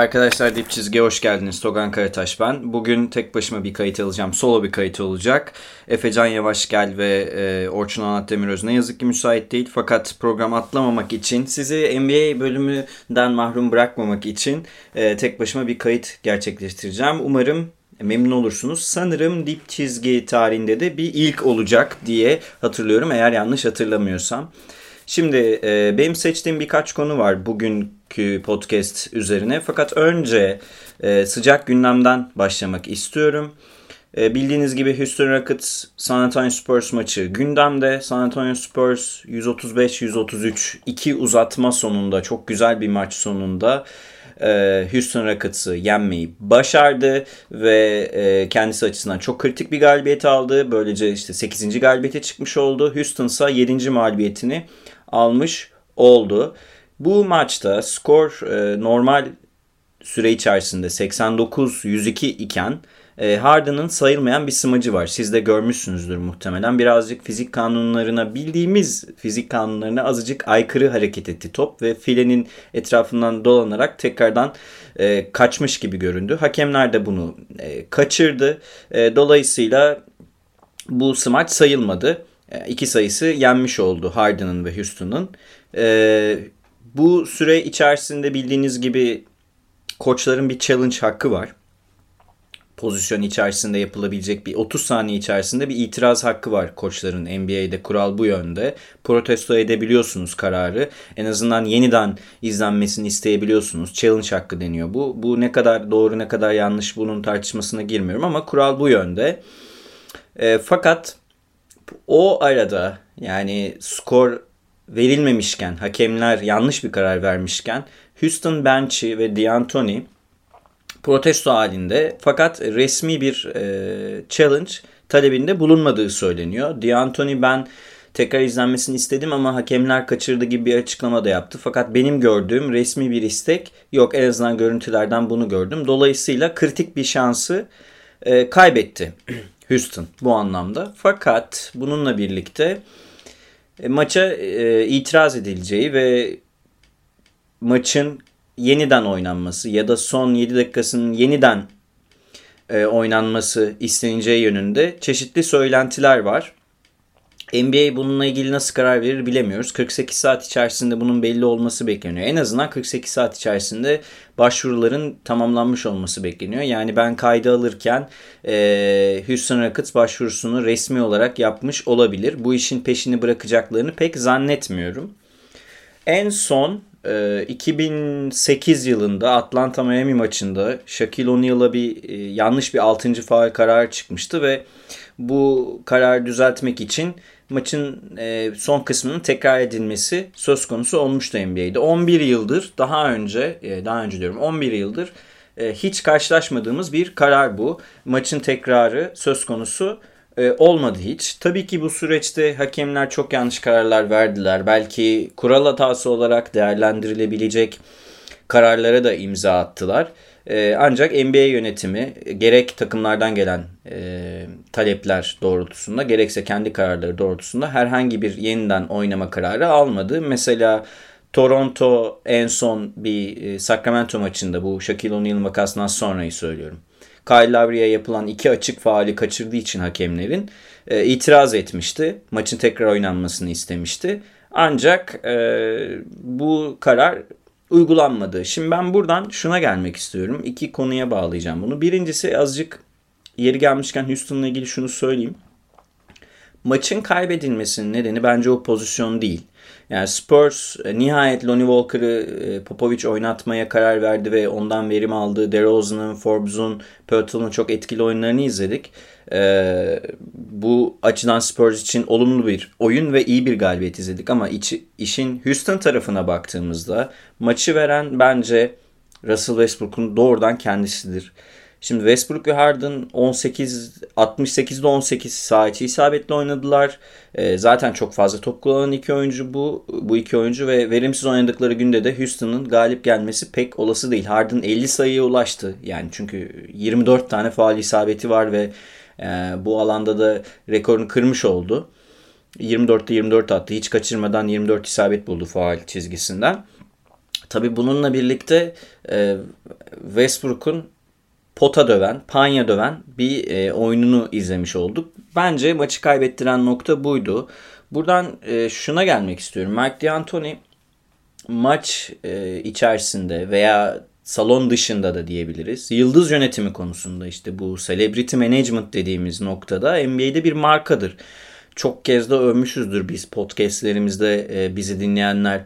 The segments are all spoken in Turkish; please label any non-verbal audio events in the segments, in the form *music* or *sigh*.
Arkadaşlar Dip Çizgi'ye hoş geldiniz. Togan Karataş ben. Bugün tek başıma bir kayıt alacağım. Solo bir kayıt olacak. Efecan Yavaşgel ve e, Orçun Anat Demiröz ne yazık ki müsait değil. Fakat program atlamamak için, sizi NBA bölümünden mahrum bırakmamak için e, tek başıma bir kayıt gerçekleştireceğim. Umarım memnun olursunuz. Sanırım Dip Çizgi tarihinde de bir ilk olacak diye hatırlıyorum eğer yanlış hatırlamıyorsam. Şimdi e, benim seçtiğim birkaç konu var bugünkü podcast üzerine. Fakat önce e, sıcak gündemden başlamak istiyorum. E, bildiğiniz gibi Houston Rockets San Antonio Spurs maçı gündemde. San Antonio Spurs 135-133 iki uzatma sonunda çok güzel bir maç sonunda e, Houston Rockets'ı yenmeyi başardı ve e, kendisi açısından çok kritik bir galibiyet aldı. Böylece işte 8. galibiyete çıkmış oldu. Houston ise 7. mağlubiyetini almış oldu. Bu maçta skor e, normal süre içerisinde 89-102 iken e, Harden'ın sayılmayan bir smacı var. Siz de görmüşsünüzdür muhtemelen. Birazcık fizik kanunlarına bildiğimiz fizik kanunlarına azıcık aykırı hareket etti top ve filenin etrafından dolanarak tekrardan e, kaçmış gibi göründü. Hakemler de bunu e, kaçırdı. E, dolayısıyla bu smaç sayılmadı. E, iki sayısı yenmiş oldu Harden'ın ve Houston'ın. E, bu süre içerisinde bildiğiniz gibi koçların bir challenge hakkı var. Pozisyon içerisinde yapılabilecek bir 30 saniye içerisinde bir itiraz hakkı var koçların NBA'de kural bu yönde. Protesto edebiliyorsunuz kararı. En azından yeniden izlenmesini isteyebiliyorsunuz. Challenge hakkı deniyor bu. Bu ne kadar doğru ne kadar yanlış bunun tartışmasına girmiyorum ama kural bu yönde. E, fakat o arada yani skor verilmemişken, hakemler yanlış bir karar vermişken Houston bench'i ve D'Antoni protesto halinde fakat resmi bir e, challenge talebinde bulunmadığı söyleniyor. D'Antoni ben tekrar izlenmesini istedim ama hakemler kaçırdı gibi bir açıklama da yaptı. Fakat benim gördüğüm resmi bir istek yok. En azından görüntülerden bunu gördüm. Dolayısıyla kritik bir şansı e, kaybetti *clears throat* Houston bu anlamda. Fakat bununla birlikte maça e, itiraz edileceği ve maçın yeniden oynanması ya da son 7 dakikasının yeniden e, oynanması isteneceği yönünde çeşitli söylentiler var. NBA bununla ilgili nasıl karar verir bilemiyoruz. 48 saat içerisinde bunun belli olması bekleniyor. En azından 48 saat içerisinde başvuruların tamamlanmış olması bekleniyor. Yani ben kaydı alırken e, Houston Rockets başvurusunu resmi olarak yapmış olabilir. Bu işin peşini bırakacaklarını pek zannetmiyorum. En son e, 2008 yılında Atlanta Miami maçında Shaquille O'Neal'a bir e, yanlış bir 6. faal kararı çıkmıştı ve bu kararı düzeltmek için maçın e, son kısmının tekrar edilmesi söz konusu olmuştu NBA'de. 11 yıldır daha önce e, daha önce diyorum 11 yıldır e, hiç karşılaşmadığımız bir karar bu. Maçın tekrarı söz konusu olmadı hiç. Tabii ki bu süreçte hakemler çok yanlış kararlar verdiler. Belki kural hatası olarak değerlendirilebilecek kararlara da imza attılar. E, ancak NBA yönetimi gerek takımlardan gelen e, talepler doğrultusunda gerekse kendi kararları doğrultusunda herhangi bir yeniden oynama kararı almadı. Mesela Toronto en son bir e, Sacramento maçında bu Shaquille O'Neal makasından sonrayı söylüyorum. Kyle Lowry'e yapılan iki açık faali kaçırdığı için hakemlerin e, itiraz etmişti. Maçın tekrar oynanmasını istemişti. Ancak e, bu karar uygulanmadı. Şimdi ben buradan şuna gelmek istiyorum. İki konuya bağlayacağım bunu. Birincisi azıcık yeri gelmişken Houston'la ilgili şunu söyleyeyim. Maçın kaybedilmesinin nedeni bence o pozisyon değil. Yani Spurs e, nihayet Lonnie Walker'ı e, Popovic oynatmaya karar verdi ve ondan verim aldı. DeRozan'ın, Forbes'un, Pirtle'ın çok etkili oyunlarını izledik. Ee, bu açıdan Spurs için olumlu bir oyun ve iyi bir galibiyet izledik. Ama içi, işin Houston tarafına baktığımızda maçı veren bence Russell Westbrook'un doğrudan kendisidir. Şimdi Westbrook ve Harden 18 68'de 18 saha içi isabetli oynadılar. E, zaten çok fazla top kullanan iki oyuncu bu bu iki oyuncu ve verimsiz oynadıkları günde de Houston'ın galip gelmesi pek olası değil. Harden 50 sayıya ulaştı. Yani çünkü 24 tane faal isabeti var ve e, bu alanda da rekorunu kırmış oldu. 24'te 24 attı. Hiç kaçırmadan 24 isabet buldu faal çizgisinden. Tabi bununla birlikte e, Westbrook'un pota döven, panya döven bir e, oyununu izlemiş olduk. Bence maçı kaybettiren nokta buydu. Buradan e, şuna gelmek istiyorum. Mark D'Antoni maç e, içerisinde veya salon dışında da diyebiliriz. Yıldız yönetimi konusunda işte bu celebrity management dediğimiz noktada NBA'de bir markadır. Çok kez de övmüşüzdür biz podcastlerimizde e, bizi dinleyenler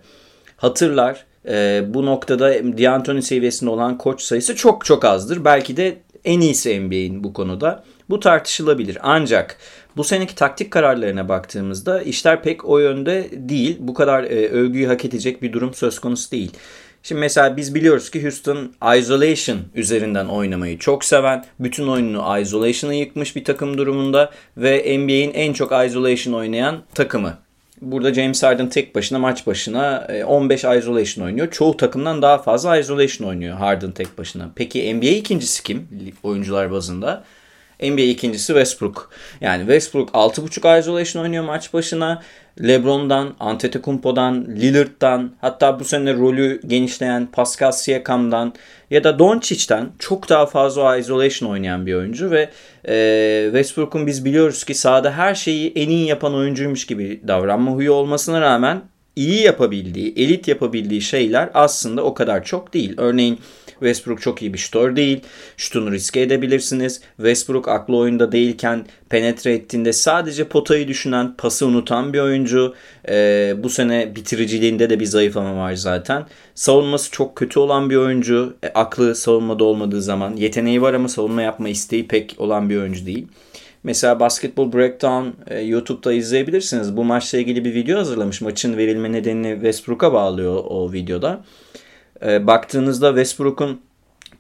hatırlar. E, bu noktada D'Antoni seviyesinde olan koç sayısı çok çok azdır. Belki de en iyisi NBA'in bu konuda. Bu tartışılabilir. Ancak bu seneki taktik kararlarına baktığımızda işler pek o yönde değil. Bu kadar e, övgüyü hak edecek bir durum söz konusu değil. Şimdi mesela biz biliyoruz ki Houston isolation üzerinden oynamayı çok seven, bütün oyununu isolation'a yıkmış bir takım durumunda ve NBA'in en çok isolation oynayan takımı. Burada James Harden tek başına maç başına 15 e, isolation oynuyor. Çoğu takımdan daha fazla isolation oynuyor Harden tek başına. Peki NBA ikincisi kim oyuncular bazında? NBA ikincisi Westbrook. Yani Westbrook 6.5 isolation oynuyor maç başına. LeBron'dan, Antetokounmpo'dan, Lillard'dan hatta bu sene rolü genişleyen Pascal Siakam'dan ya da Doncic'ten çok daha fazla isolation oynayan bir oyuncu ve e, Westbrook'un biz biliyoruz ki sahada her şeyi en iyi yapan oyuncuymuş gibi davranma huyu olmasına rağmen iyi yapabildiği, elit yapabildiği şeyler aslında o kadar çok değil. Örneğin Westbrook çok iyi bir şutör değil. Şutunu riske edebilirsiniz. Westbrook aklı oyunda değilken penetre ettiğinde sadece potayı düşünen, pası unutan bir oyuncu. Ee, bu sene bitiriciliğinde de bir zayıflama var zaten. Savunması çok kötü olan bir oyuncu. E, aklı savunmada olmadığı zaman. Yeteneği var ama savunma yapma isteği pek olan bir oyuncu değil. Mesela Basketball Breakdown e, YouTube'da izleyebilirsiniz. Bu maçla ilgili bir video hazırlamış. Maçın verilme nedenini Westbrook'a bağlıyor o videoda e, baktığınızda Westbrook'un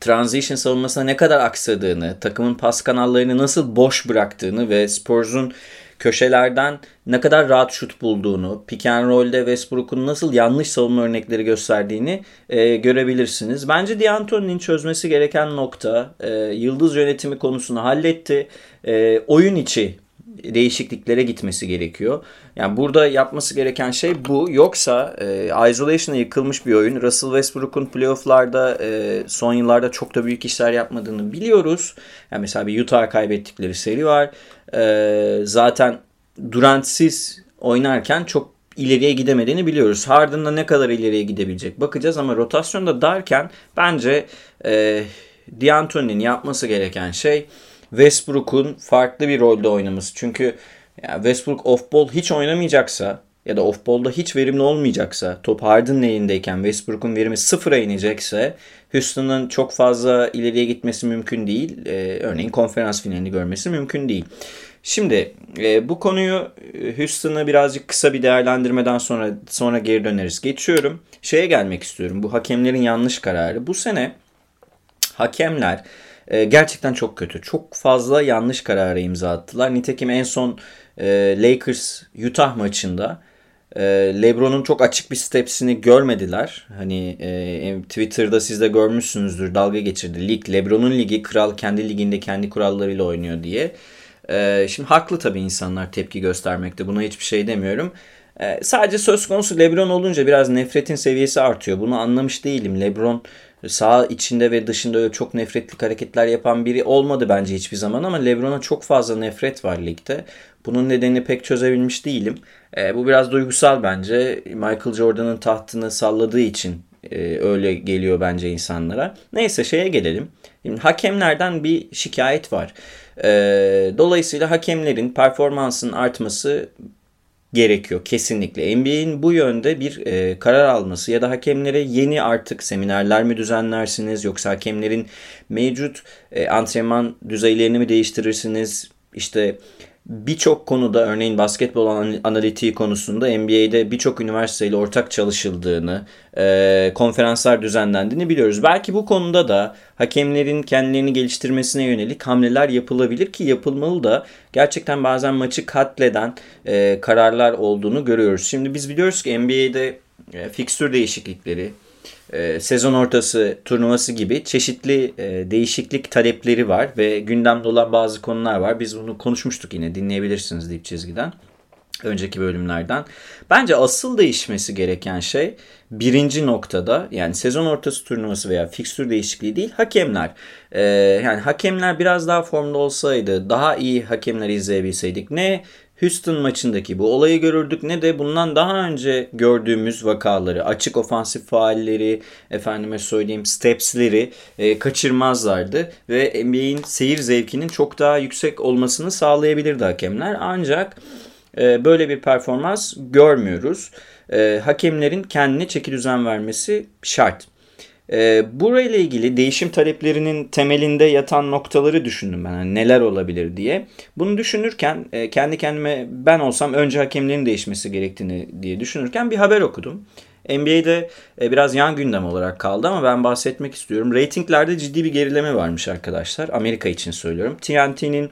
transition savunmasına ne kadar aksadığını, takımın pas kanallarını nasıl boş bıraktığını ve Spurs'un köşelerden ne kadar rahat şut bulduğunu, pick and roll'de Westbrook'un nasıl yanlış savunma örnekleri gösterdiğini e, görebilirsiniz. Bence D'Antoni'nin çözmesi gereken nokta e, yıldız yönetimi konusunu halletti. E, oyun içi değişikliklere gitmesi gerekiyor. Yani burada yapması gereken şey bu. Yoksa e, isolation'a yıkılmış bir oyun. Russell Westbrook'un playoff'larda e, son yıllarda çok da büyük işler yapmadığını biliyoruz. Yani mesela bir Utah kaybettikleri seri var. E, zaten Durant'siz oynarken çok ileriye gidemediğini biliyoruz. Harden'da ne kadar ileriye gidebilecek bakacağız ama rotasyonda darken bence e, D'Antoni'nin yapması gereken şey Westbrook'un farklı bir rolde oynaması. Çünkü yani Westbrook off-ball hiç oynamayacaksa ya da off-ball'da hiç verimli olmayacaksa, top Harden'ın elindeyken Westbrook'un verimi sıfıra inecekse Houston'ın çok fazla ileriye gitmesi mümkün değil. Ee, örneğin konferans finalini görmesi mümkün değil. Şimdi e, bu konuyu e, Houston'ı birazcık kısa bir değerlendirmeden sonra sonra geri döneriz. Geçiyorum. Şeye gelmek istiyorum. Bu hakemlerin yanlış kararı. Bu sene hakemler e, gerçekten çok kötü. Çok fazla yanlış karara imza attılar. Nitekim en son e, Lakers Utah maçında e, LeBron'un çok açık bir stepsini görmediler. Hani e, Twitter'da siz de görmüşsünüzdür dalga geçirdi. Lig LeBron'un ligi kral kendi liginde kendi kurallarıyla oynuyor diye. E, şimdi haklı tabii insanlar tepki göstermekte. Buna hiçbir şey demiyorum. E, sadece söz konusu LeBron olunca biraz nefretin seviyesi artıyor. Bunu anlamış değilim. LeBron sağ içinde ve dışında öyle çok nefretlik hareketler yapan biri olmadı bence hiçbir zaman ama LeBron'a çok fazla nefret var ligde. Bunun nedenini pek çözebilmiş değilim. E, bu biraz duygusal bence. Michael Jordan'ın tahtını salladığı için e, öyle geliyor bence insanlara. Neyse şeye gelelim. Şimdi hakemlerden bir şikayet var. E, dolayısıyla hakemlerin performansının artması gerekiyor kesinlikle. NBA'in bu yönde bir e, karar alması ya da hakemlere yeni artık seminerler mi düzenlersiniz yoksa hakemlerin mevcut e, antrenman düzeylerini mi değiştirirsiniz? İşte birçok konuda örneğin basketbol analitiği konusunda NBA'de birçok üniversiteyle ortak çalışıldığını, e, konferanslar düzenlendiğini biliyoruz. Belki bu konuda da hakemlerin kendilerini geliştirmesine yönelik hamleler yapılabilir ki yapılmalı da gerçekten bazen maçı katleden e, kararlar olduğunu görüyoruz. Şimdi biz biliyoruz ki NBA'de e, fikstür değişiklikleri, e, sezon ortası turnuvası gibi çeşitli e, değişiklik talepleri var ve gündemde olan bazı konular var. Biz bunu konuşmuştuk yine dinleyebilirsiniz Dip Çizgi'den önceki bölümlerden. Bence asıl değişmesi gereken şey birinci noktada yani sezon ortası turnuvası veya fikstür değişikliği değil hakemler. Ee, yani hakemler biraz daha formda olsaydı daha iyi hakemler izleyebilseydik ne Houston maçındaki bu olayı görürdük ne de bundan daha önce gördüğümüz vakaları, açık ofansif faalleri, efendime söyleyeyim stepsleri e, kaçırmazlardı ve NBA'in seyir zevkinin çok daha yüksek olmasını sağlayabilirdi hakemler. Ancak e, böyle bir performans görmüyoruz. E, hakemlerin kendine çeki düzen vermesi şart. E, burayla ilgili değişim taleplerinin temelinde yatan noktaları düşündüm ben. Yani neler olabilir diye. Bunu düşünürken e, kendi kendime ben olsam önce hakemlerin değişmesi gerektiğini diye düşünürken bir haber okudum. NBA'de e, biraz yan gündem olarak kaldı ama ben bahsetmek istiyorum. Ratinglerde ciddi bir gerileme varmış arkadaşlar. Amerika için söylüyorum. TNT'nin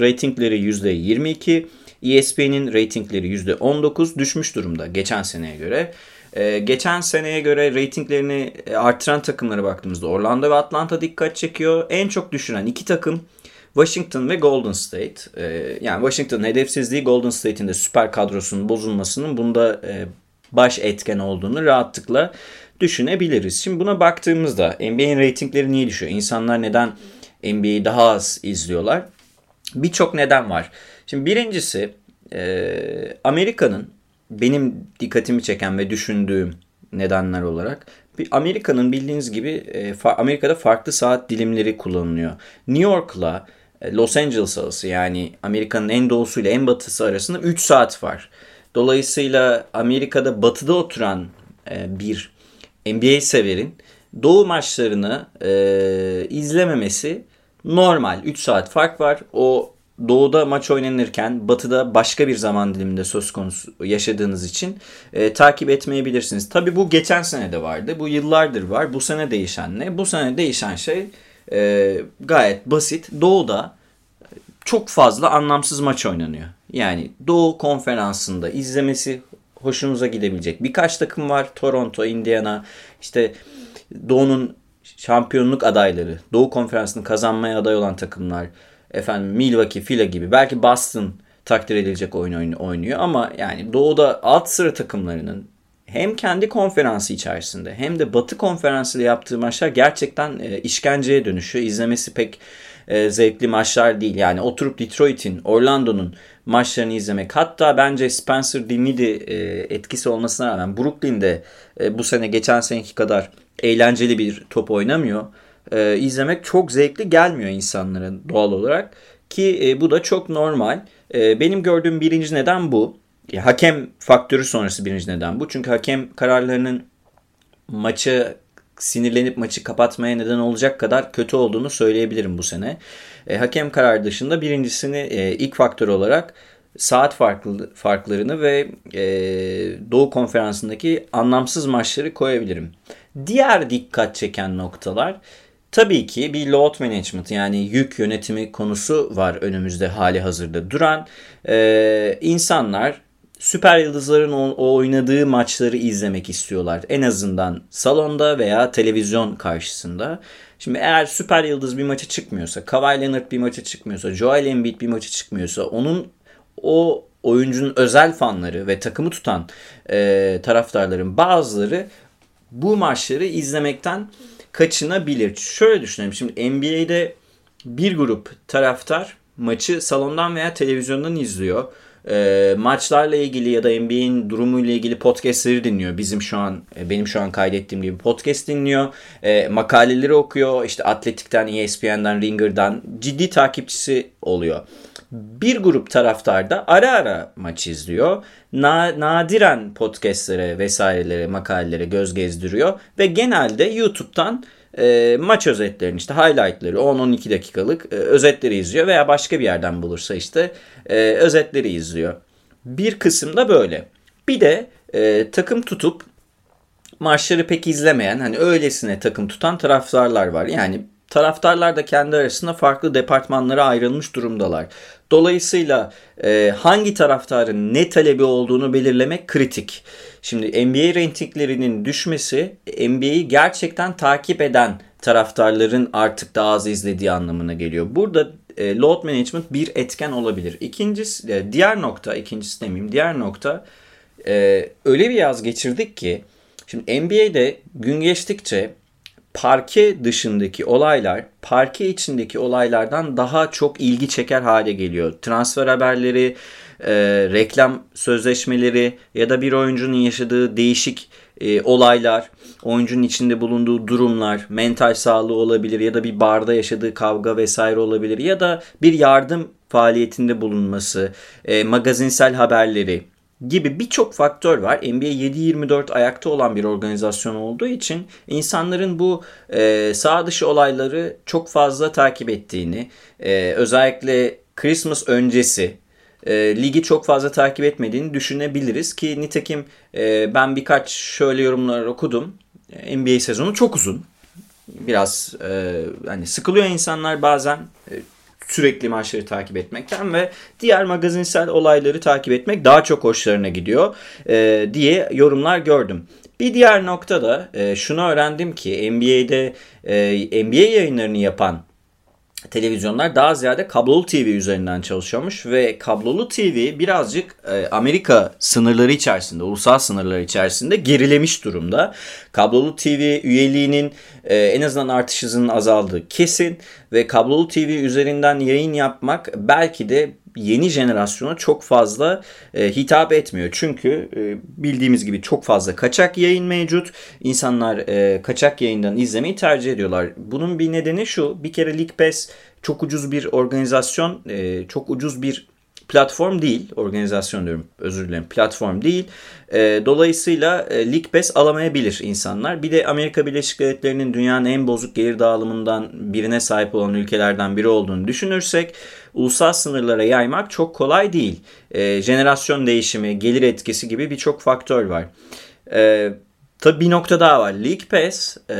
ratingleri %22, ESPN'in ratingleri %19 düşmüş durumda geçen seneye göre. Ee, geçen seneye göre reytinglerini e, artıran takımlara baktığımızda Orlando ve Atlanta dikkat çekiyor. En çok düşüren iki takım Washington ve Golden State. Ee, yani Washington'ın hedefsizliği Golden State'in de süper kadrosunun bozulmasının bunda e, baş etken olduğunu rahatlıkla düşünebiliriz. Şimdi buna baktığımızda NBA'in reytingleri niye düşüyor? İnsanlar neden NBA'yi daha az izliyorlar? Birçok neden var. Şimdi birincisi e, Amerika'nın benim dikkatimi çeken ve düşündüğüm nedenler olarak Amerika'nın bildiğiniz gibi e, Amerika'da farklı saat dilimleri kullanılıyor. New York'la e, Los Angeles arası yani Amerika'nın en doğusu ile en batısı arasında 3 saat var. Dolayısıyla Amerika'da batıda oturan e, bir NBA severin doğu maçlarını izlememesi normal. 3 saat fark var. O doğuda maç oynanırken batıda başka bir zaman diliminde söz konusu yaşadığınız için e, takip etmeyebilirsiniz. Tabi bu geçen sene de vardı. Bu yıllardır var. Bu sene değişen ne? Bu sene değişen şey e, gayet basit. Doğuda çok fazla anlamsız maç oynanıyor. Yani Doğu konferansında izlemesi hoşunuza gidebilecek birkaç takım var. Toronto, Indiana, işte Doğu'nun şampiyonluk adayları, Doğu konferansını kazanmaya aday olan takımlar efendim Milwaukee, Fila gibi belki Boston takdir edilecek oyun oynuyor ama yani doğuda alt sıra takımlarının hem kendi konferansı içerisinde hem de Batı konferansı ile yaptığı maçlar gerçekten e, işkenceye dönüşüyor. İzlemesi pek e, zevkli maçlar değil. Yani oturup Detroit'in, Orlando'nun maçlarını izlemek hatta bence Spencer Dinwiddie e, etkisi olmasına rağmen Brooklyn'de e, bu sene geçen seneki kadar eğlenceli bir top oynamıyor e, izlemek çok zevkli gelmiyor insanlara doğal olarak. Ki e, bu da çok normal. E, benim gördüğüm birinci neden bu. E, hakem faktörü sonrası birinci neden bu. Çünkü hakem kararlarının maçı sinirlenip maçı kapatmaya neden olacak kadar kötü olduğunu söyleyebilirim bu sene. E, hakem karar dışında birincisini e, ilk faktör olarak saat farklı, farklarını ve e, Doğu Konferansı'ndaki anlamsız maçları koyabilirim. Diğer dikkat çeken noktalar Tabii ki bir load management yani yük yönetimi konusu var önümüzde hali hazırda duran. Ee, insanlar süper yıldızların o, oynadığı maçları izlemek istiyorlar. En azından salonda veya televizyon karşısında. Şimdi eğer süper yıldız bir maça çıkmıyorsa, Kawhi Leonard bir maça çıkmıyorsa, Joel Embiid bir maça çıkmıyorsa onun o oyuncunun özel fanları ve takımı tutan e, taraftarların bazıları bu maçları izlemekten kaçınabilir. Şöyle düşünelim. Şimdi NBA'de bir grup taraftar maçı salondan veya televizyondan izliyor. E, maçlarla ilgili ya da NBA'in durumuyla ilgili podcastleri dinliyor. Bizim şu an e, benim şu an kaydettiğim gibi podcast dinliyor. E, makaleleri okuyor. İşte Atletik'ten, ESPN'den, Ringer'dan ciddi takipçisi oluyor. Bir grup taraftar da ara ara maç izliyor. Na, nadiren podcastlere vesairelere, makalelere göz gezdiriyor ve genelde YouTube'dan e, maç özetlerini işte highlightları 10-12 dakikalık e, özetleri izliyor veya başka bir yerden bulursa işte e, özetleri izliyor. Bir kısım da böyle. Bir de e, takım tutup maçları pek izlemeyen hani öylesine takım tutan taraftarlar var. Yani taraftarlar da kendi arasında farklı departmanlara ayrılmış durumdalar. Dolayısıyla e, hangi taraftarın ne talebi olduğunu belirlemek kritik. Şimdi NBA reytinglerinin düşmesi NBA'yi gerçekten takip eden taraftarların artık daha az izlediği anlamına geliyor. Burada e, load management bir etken olabilir. İkincisi, e, diğer nokta, ikincisi demeyeyim, diğer nokta e, öyle bir yaz geçirdik ki şimdi NBA'de gün geçtikçe parke dışındaki olaylar parke içindeki olaylardan daha çok ilgi çeker hale geliyor. Transfer haberleri, e, reklam sözleşmeleri ya da bir oyuncunun yaşadığı değişik e, olaylar, oyuncunun içinde bulunduğu durumlar, mental sağlığı olabilir ya da bir barda yaşadığı kavga vesaire olabilir ya da bir yardım faaliyetinde bulunması, e, magazinsel haberleri gibi birçok faktör var. NBA 7-24 ayakta olan bir organizasyon olduğu için insanların bu e, sağ dışı olayları çok fazla takip ettiğini, e, özellikle Christmas öncesi e, ligi çok fazla takip etmediğini düşünebiliriz ki nitekim e, ben birkaç şöyle yorumlar okudum. NBA sezonu çok uzun. Biraz e, hani sıkılıyor insanlar bazen. E, sürekli maçları takip etmekten ve diğer magazinsel olayları takip etmek daha çok hoşlarına gidiyor e, diye yorumlar gördüm. Bir diğer noktada e, şunu öğrendim ki NBA'de e, NBA yayınlarını yapan televizyonlar daha ziyade kablolu TV üzerinden çalışıyormuş ve kablolu TV birazcık e, Amerika sınırları içerisinde, ulusal sınırları içerisinde gerilemiş durumda. Kablolu TV üyeliğinin e, en azından artış hızının azaldığı kesin ve kablolu TV üzerinden yayın yapmak belki de yeni jenerasyona çok fazla e, hitap etmiyor. Çünkü e, bildiğimiz gibi çok fazla kaçak yayın mevcut. İnsanlar e, kaçak yayından izlemeyi tercih ediyorlar. Bunun bir nedeni şu. Bir kere League Pass çok ucuz bir organizasyon, e, çok ucuz bir platform değil. Organizasyon diyorum özür dilerim. Platform değil. E, dolayısıyla e, League Pass alamayabilir insanlar. Bir de Amerika Birleşik Devletleri'nin dünyanın en bozuk gelir dağılımından birine sahip olan ülkelerden biri olduğunu düşünürsek ulusal sınırlara yaymak çok kolay değil. E, jenerasyon değişimi, gelir etkisi gibi birçok faktör var. E, Tabii bir nokta daha var. League Pass e,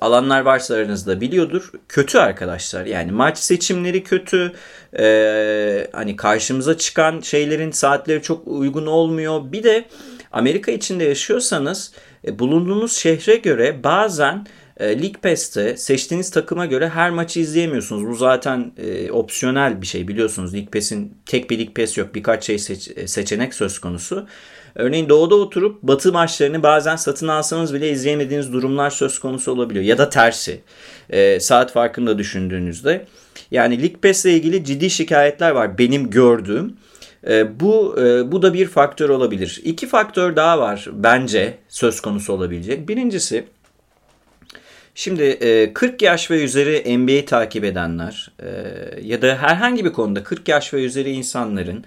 alanlar varsa aranızda biliyordur. Kötü arkadaşlar. Yani maç seçimleri kötü. E, hani karşımıza çıkan şeylerin saatleri çok uygun olmuyor. Bir de Amerika içinde yaşıyorsanız e, bulunduğunuz şehre göre bazen e, League Pass'te seçtiğiniz takıma göre her maçı izleyemiyorsunuz. Bu zaten e, opsiyonel bir şey biliyorsunuz. League Pass'in tek bir League Pass yok. Birkaç şey seç, e, seçenek söz konusu. Örneğin doğuda oturup batı maçlarını bazen satın alsanız bile izleyemediğiniz durumlar söz konusu olabiliyor. Ya da tersi. E, saat farkında düşündüğünüzde. Yani League Pass ile ilgili ciddi şikayetler var benim gördüğüm. E, bu e, bu da bir faktör olabilir. İki faktör daha var bence söz konusu olabilecek. Birincisi Şimdi 40 yaş ve üzeri NBA takip edenler ya da herhangi bir konuda 40 yaş ve üzeri insanların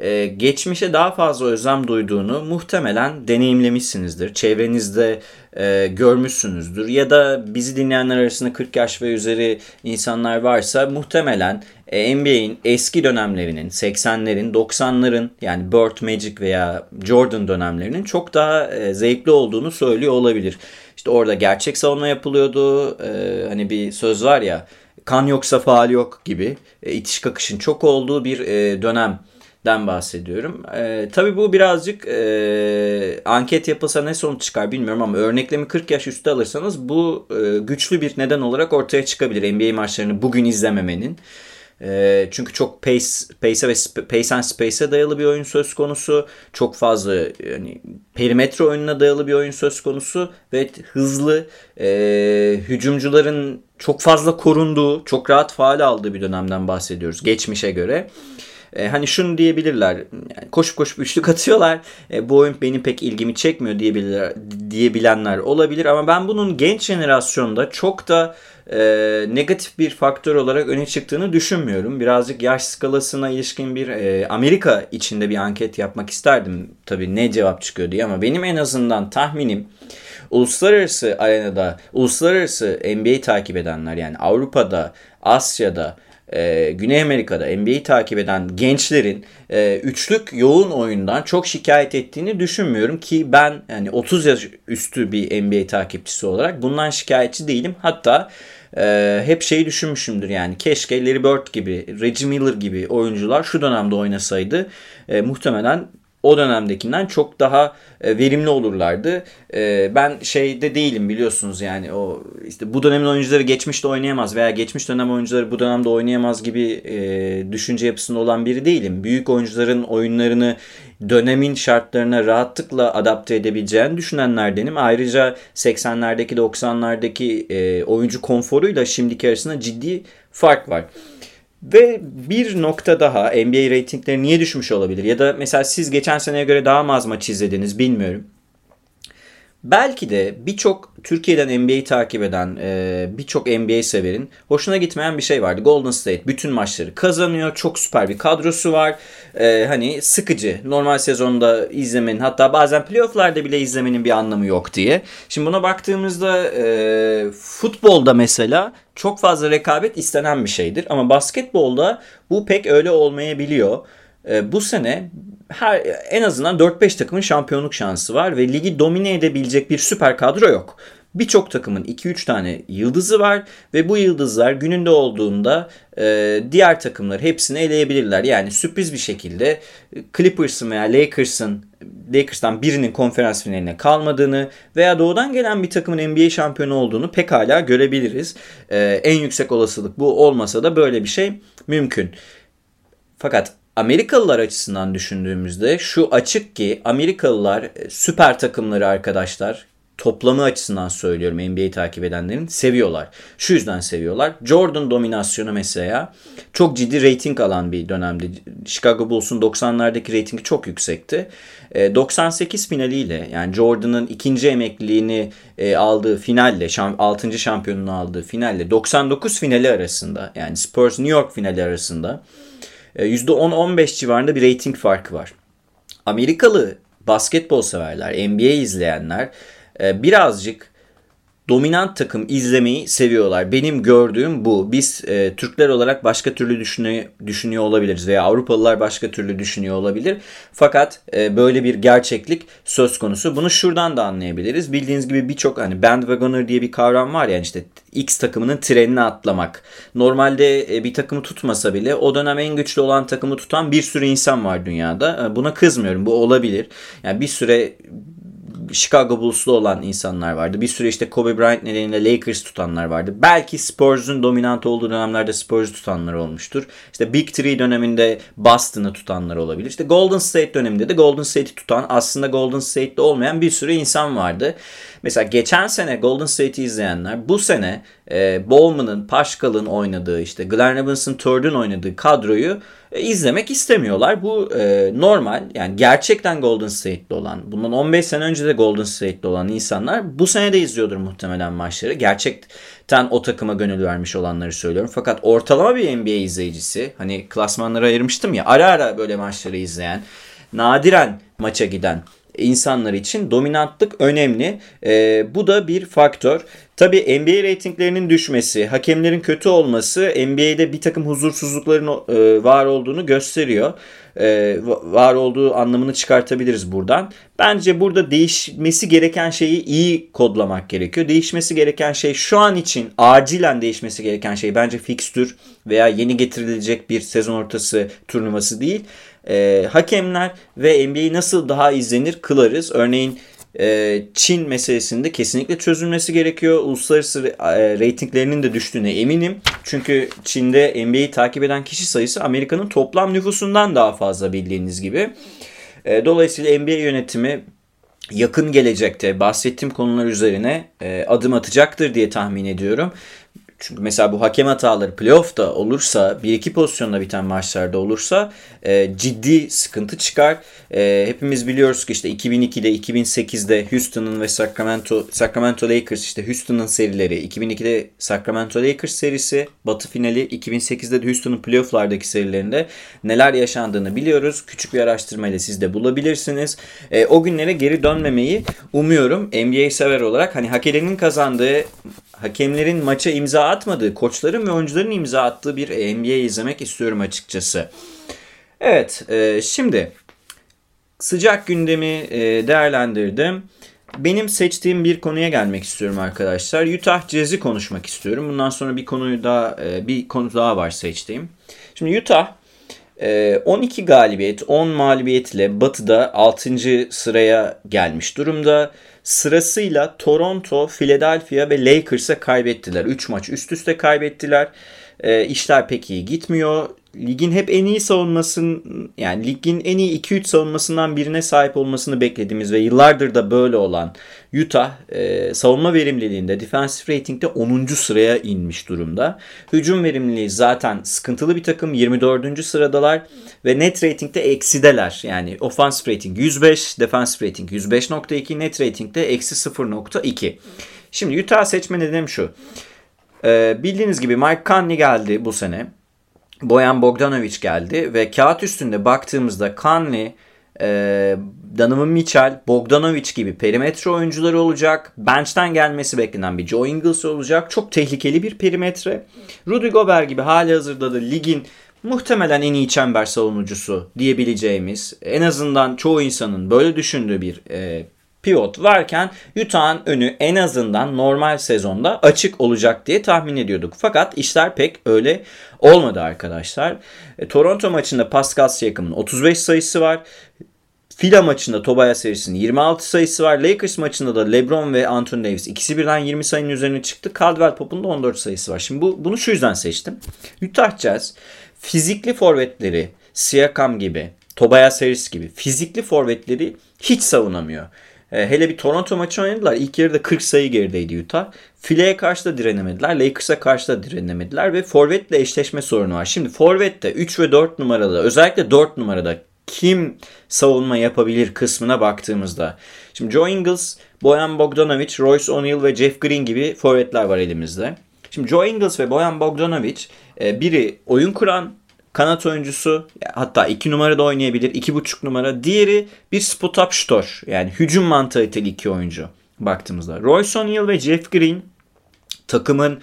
e, geçmişe daha fazla özlem duyduğunu muhtemelen deneyimlemişsinizdir. Çevrenizde e, görmüşsünüzdür. Ya da bizi dinleyenler arasında 40 yaş ve üzeri insanlar varsa muhtemelen e, NBA'in eski dönemlerinin 80'lerin 90'ların yani Bird Magic veya Jordan dönemlerinin çok daha e, zevkli olduğunu söylüyor olabilir. İşte orada gerçek savunma yapılıyordu. E, hani bir söz var ya kan yoksa faal yok gibi e, itiş kakışın çok olduğu bir e, dönem den bahsediyorum. E, tabii bu birazcık e, anket yapılsa ne sonuç çıkar bilmiyorum ama örneklemi 40 yaş üstü alırsanız bu e, güçlü bir neden olarak ortaya çıkabilir NBA maçlarını bugün izlememenin. E, çünkü çok pace, pace'e ve pace and space'e dayalı bir oyun söz konusu. Çok fazla yani perimetre oyununa dayalı bir oyun söz konusu ve hızlı e, hücumcuların çok fazla korunduğu, çok rahat faal aldığı bir dönemden bahsediyoruz geçmişe göre. E, hani şunu diyebilirler. Yani koşup koşup üçlük *laughs* atıyorlar. E, bu oyun benim pek ilgimi çekmiyor diyebilirler, diyebilenler olabilir. Ama ben bunun genç jenerasyonda çok da e, negatif bir faktör olarak öne çıktığını düşünmüyorum. Birazcık yaş skalasına ilişkin bir e, Amerika içinde bir anket yapmak isterdim. Tabii ne cevap çıkıyor diye ama benim en azından tahminim uluslararası arenada, uluslararası NBA takip edenler yani Avrupa'da, Asya'da, e, Güney Amerika'da NBA'yi takip eden gençlerin e, üçlük yoğun oyundan çok şikayet ettiğini düşünmüyorum ki ben yani 30 yaş üstü bir NBA takipçisi olarak bundan şikayetçi değilim. Hatta e, hep şeyi düşünmüşümdür yani keşke Larry Bird gibi, Reggie Miller gibi oyuncular şu dönemde oynasaydı e, muhtemelen o dönemdekinden çok daha e, verimli olurlardı. E, ben şeyde değilim biliyorsunuz yani o işte bu dönemin oyuncuları geçmişte oynayamaz veya geçmiş dönem oyuncuları bu dönemde oynayamaz gibi e, düşünce yapısında olan biri değilim. Büyük oyuncuların oyunlarını dönemin şartlarına rahatlıkla adapte edebileceğini düşünenlerdenim. Ayrıca 80'lerdeki 90'lardaki oyuncu konforuyla şimdiki arasında ciddi fark var. Ve bir nokta daha NBA reytingleri niye düşmüş olabilir? Ya da mesela siz geçen seneye göre daha mı az maç izlediniz bilmiyorum. Belki de birçok Türkiye'den NBA'yi takip eden e, birçok NBA severin hoşuna gitmeyen bir şey vardı. Golden State bütün maçları kazanıyor. Çok süper bir kadrosu var. E, hani sıkıcı. Normal sezonda izlemenin hatta bazen playofflarda bile izlemenin bir anlamı yok diye. Şimdi buna baktığımızda e, futbolda mesela çok fazla rekabet istenen bir şeydir. Ama basketbolda bu pek öyle olmayabiliyor. E, bu sene her en azından 4-5 takımın şampiyonluk şansı var ve ligi domine edebilecek bir süper kadro yok. Birçok takımın 2-3 tane yıldızı var ve bu yıldızlar gününde olduğunda e, diğer takımları hepsini eleyebilirler. Yani sürpriz bir şekilde Clippers'ın veya Lakers'ın Lakers'tan birinin konferans finaline kalmadığını veya doğudan gelen bir takımın NBA şampiyonu olduğunu pekala görebiliriz. E, en yüksek olasılık bu olmasa da böyle bir şey mümkün. Fakat Amerikalılar açısından düşündüğümüzde şu açık ki Amerikalılar e, süper takımları arkadaşlar toplamı açısından söylüyorum NBA'yi takip edenlerin seviyorlar. Şu yüzden seviyorlar. Jordan dominasyonu mesela çok ciddi rating alan bir dönemdi. Chicago Bulls'un 90'lardaki reytingi çok yüksekti. 98 e, finaliyle yani Jordan'ın ikinci emekliliğini e, aldığı finalle, 6. şampiyonunu aldığı finalle 99 finali arasında yani Spurs New York finali arasında %10-15 e, civarında bir rating farkı var. Amerikalı basketbol severler, NBA izleyenler e, birazcık dominant takım izlemeyi seviyorlar. Benim gördüğüm bu. Biz e, Türkler olarak başka türlü düşünüyor, düşünüyor olabiliriz veya Avrupalılar başka türlü düşünüyor olabilir. Fakat e, böyle bir gerçeklik söz konusu. Bunu şuradan da anlayabiliriz. Bildiğiniz gibi birçok hani bandwagoner diye bir kavram var yani işte X takımının trenine atlamak. Normalde e, bir takımı tutmasa bile o dönem en güçlü olan takımı tutan bir sürü insan var dünyada. E, buna kızmıyorum. Bu olabilir. Yani bir süre Chicago Bulls'lu olan insanlar vardı. Bir süre işte Kobe Bryant nedeniyle Lakers tutanlar vardı. Belki Spurs'un dominant olduğu dönemlerde Spurs tutanlar olmuştur. İşte Big Three döneminde Boston'ı tutanlar olabilir. İşte Golden State döneminde de Golden State'i tutan aslında Golden State'de olmayan bir sürü insan vardı. Mesela geçen sene Golden State'i izleyenler bu sene e, Bowman'ın, Paschal'ın oynadığı işte Glenn Robinson III'ün oynadığı kadroyu e, izlemek istemiyorlar. Bu e, normal yani gerçekten Golden State'de olan bundan 15 sene önce de Golden State'de olan insanlar bu sene de izliyordur muhtemelen maçları. Gerçekten o takıma gönül vermiş olanları söylüyorum. Fakat ortalama bir NBA izleyicisi hani klasmanları ayırmıştım ya ara ara böyle maçları izleyen nadiren maça giden insanlar için dominantlık önemli. E, bu da bir faktör. Tabi NBA reytinglerinin düşmesi, hakemlerin kötü olması NBA'de bir takım huzursuzlukların e, var olduğunu gösteriyor. E, var olduğu anlamını çıkartabiliriz buradan. Bence burada değişmesi gereken şeyi iyi kodlamak gerekiyor. Değişmesi gereken şey şu an için acilen değişmesi gereken şey bence fikstür veya yeni getirilecek bir sezon ortası turnuvası değil e, hakemler ve NBA'yi nasıl daha izlenir kılarız. Örneğin e, Çin meselesinde kesinlikle çözülmesi gerekiyor. Uluslararası e, reytinglerinin de düştüğüne eminim. Çünkü Çin'de NBA'yi takip eden kişi sayısı Amerika'nın toplam nüfusundan daha fazla bildiğiniz gibi. E, dolayısıyla NBA yönetimi yakın gelecekte bahsettiğim konular üzerine e, adım atacaktır diye tahmin ediyorum. Çünkü mesela bu hakem hataları playoff'ta olursa, bir iki pozisyonda biten maçlarda olursa e, ciddi sıkıntı çıkar. E, hepimiz biliyoruz ki işte 2002'de, 2008'de Houston'ın ve Sacramento Sacramento Lakers işte Houston'ın serileri, 2002'de Sacramento Lakers serisi, Batı finali, 2008'de de Houston'ın playoff'lardaki serilerinde neler yaşandığını biliyoruz. Küçük bir araştırmayla siz de bulabilirsiniz. E, o günlere geri dönmemeyi umuyorum. NBA sever olarak hani hak edenin kazandığı hakemlerin maça imza atmadığı, koçların ve oyuncuların imza attığı bir NBA izlemek istiyorum açıkçası. Evet, e, şimdi sıcak gündemi e, değerlendirdim. Benim seçtiğim bir konuya gelmek istiyorum arkadaşlar. Utah Jazz'i konuşmak istiyorum. Bundan sonra bir konuyu daha e, bir konu daha var seçtiğim. Şimdi Utah 12 galibiyet, 10 mağlubiyet ile Batı'da 6. sıraya gelmiş durumda. Sırasıyla Toronto, Philadelphia ve Lakers'a kaybettiler. 3 maç üst üste kaybettiler. E, işler pek iyi gitmiyor. Ligin hep en iyi savunmasın yani ligin en iyi 2-3 savunmasından birine sahip olmasını beklediğimiz ve yıllardır da böyle olan Utah e, savunma verimliliğinde defensive ratingde 10. sıraya inmiş durumda. Hücum verimliliği zaten sıkıntılı bir takım 24. sıradalar ve net ratingde eksideler. Yani offensive rating 105, defensive rating 105.2, net ratingde eksi 0.2. Şimdi Utah seçme nedenim şu. Ee, bildiğiniz gibi Mike Conley geldi bu sene. Boyan Bogdanovic geldi ve kağıt üstünde baktığımızda Conley, e, Donovan Mitchell, Bogdanovic gibi perimetre oyuncuları olacak. Bench'ten gelmesi beklenen bir Joe Ingles olacak. Çok tehlikeli bir perimetre. Rudy Gobert gibi hali hazırda da ligin muhtemelen en iyi çember savunucusu diyebileceğimiz en azından çoğu insanın böyle düşündüğü bir e, pivot varken Utah'ın önü en azından normal sezonda açık olacak diye tahmin ediyorduk. Fakat işler pek öyle olmadı arkadaşlar. E, Toronto maçında Pascal Siakam'ın 35 sayısı var. Fila maçında Tobias Harris'in 26 sayısı var. Lakers maçında da LeBron ve Anthony Davis ikisi birden 20 sayının üzerine çıktı. Caldwell Pope'un da 14 sayısı var. Şimdi bu, bunu şu yüzden seçtim. Utah Jazz fizikli forvetleri Siakam gibi, Tobias Harris gibi fizikli forvetleri hiç savunamıyor. E, hele bir Toronto maçı oynadılar. İlk yarıda 40 sayı gerideydi Utah. Fileye karşı da direnemediler. Lakers'a karşı da direnemediler ve forvetle eşleşme sorunu var. Şimdi forvette 3 ve 4 numarada özellikle 4 numarada kim savunma yapabilir kısmına baktığımızda. Şimdi Joe Ingles, Boyan Bogdanovic, Royce O'Neal ve Jeff Green gibi forvetler var elimizde. Şimdi Joe Ingles ve Boyan Bogdanovic e, biri oyun kuran kanat oyuncusu hatta iki numarada oynayabilir. iki buçuk numara. Diğeri bir spot up şutör. Yani hücum mantaliteli iki oyuncu baktığımızda. Royce O'Neal ve Jeff Green takımın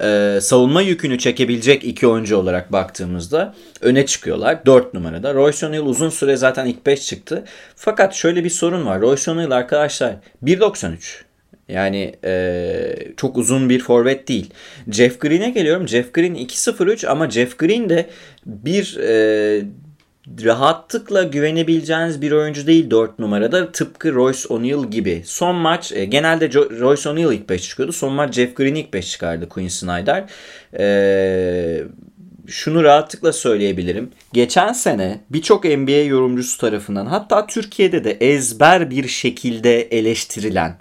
e, savunma yükünü çekebilecek iki oyuncu olarak baktığımızda öne çıkıyorlar. 4 numarada. Royce O'Neal uzun süre zaten ilk 5 çıktı. Fakat şöyle bir sorun var. Royce O'Neal arkadaşlar 1.93. Yani e, çok uzun bir forvet değil. Jeff Green'e geliyorum. Jeff Green 2.03 ama Jeff Green de bir e, rahatlıkla güvenebileceğiniz bir oyuncu değil 4 numarada. Tıpkı Royce O'Neal gibi. Son maç e, genelde jo- Royce O'Neal ilk 5 çıkıyordu. Son maç Jeff Green ilk 5 çıkardı Quinn Snyder. E, şunu rahatlıkla söyleyebilirim. Geçen sene birçok NBA yorumcusu tarafından hatta Türkiye'de de ezber bir şekilde eleştirilen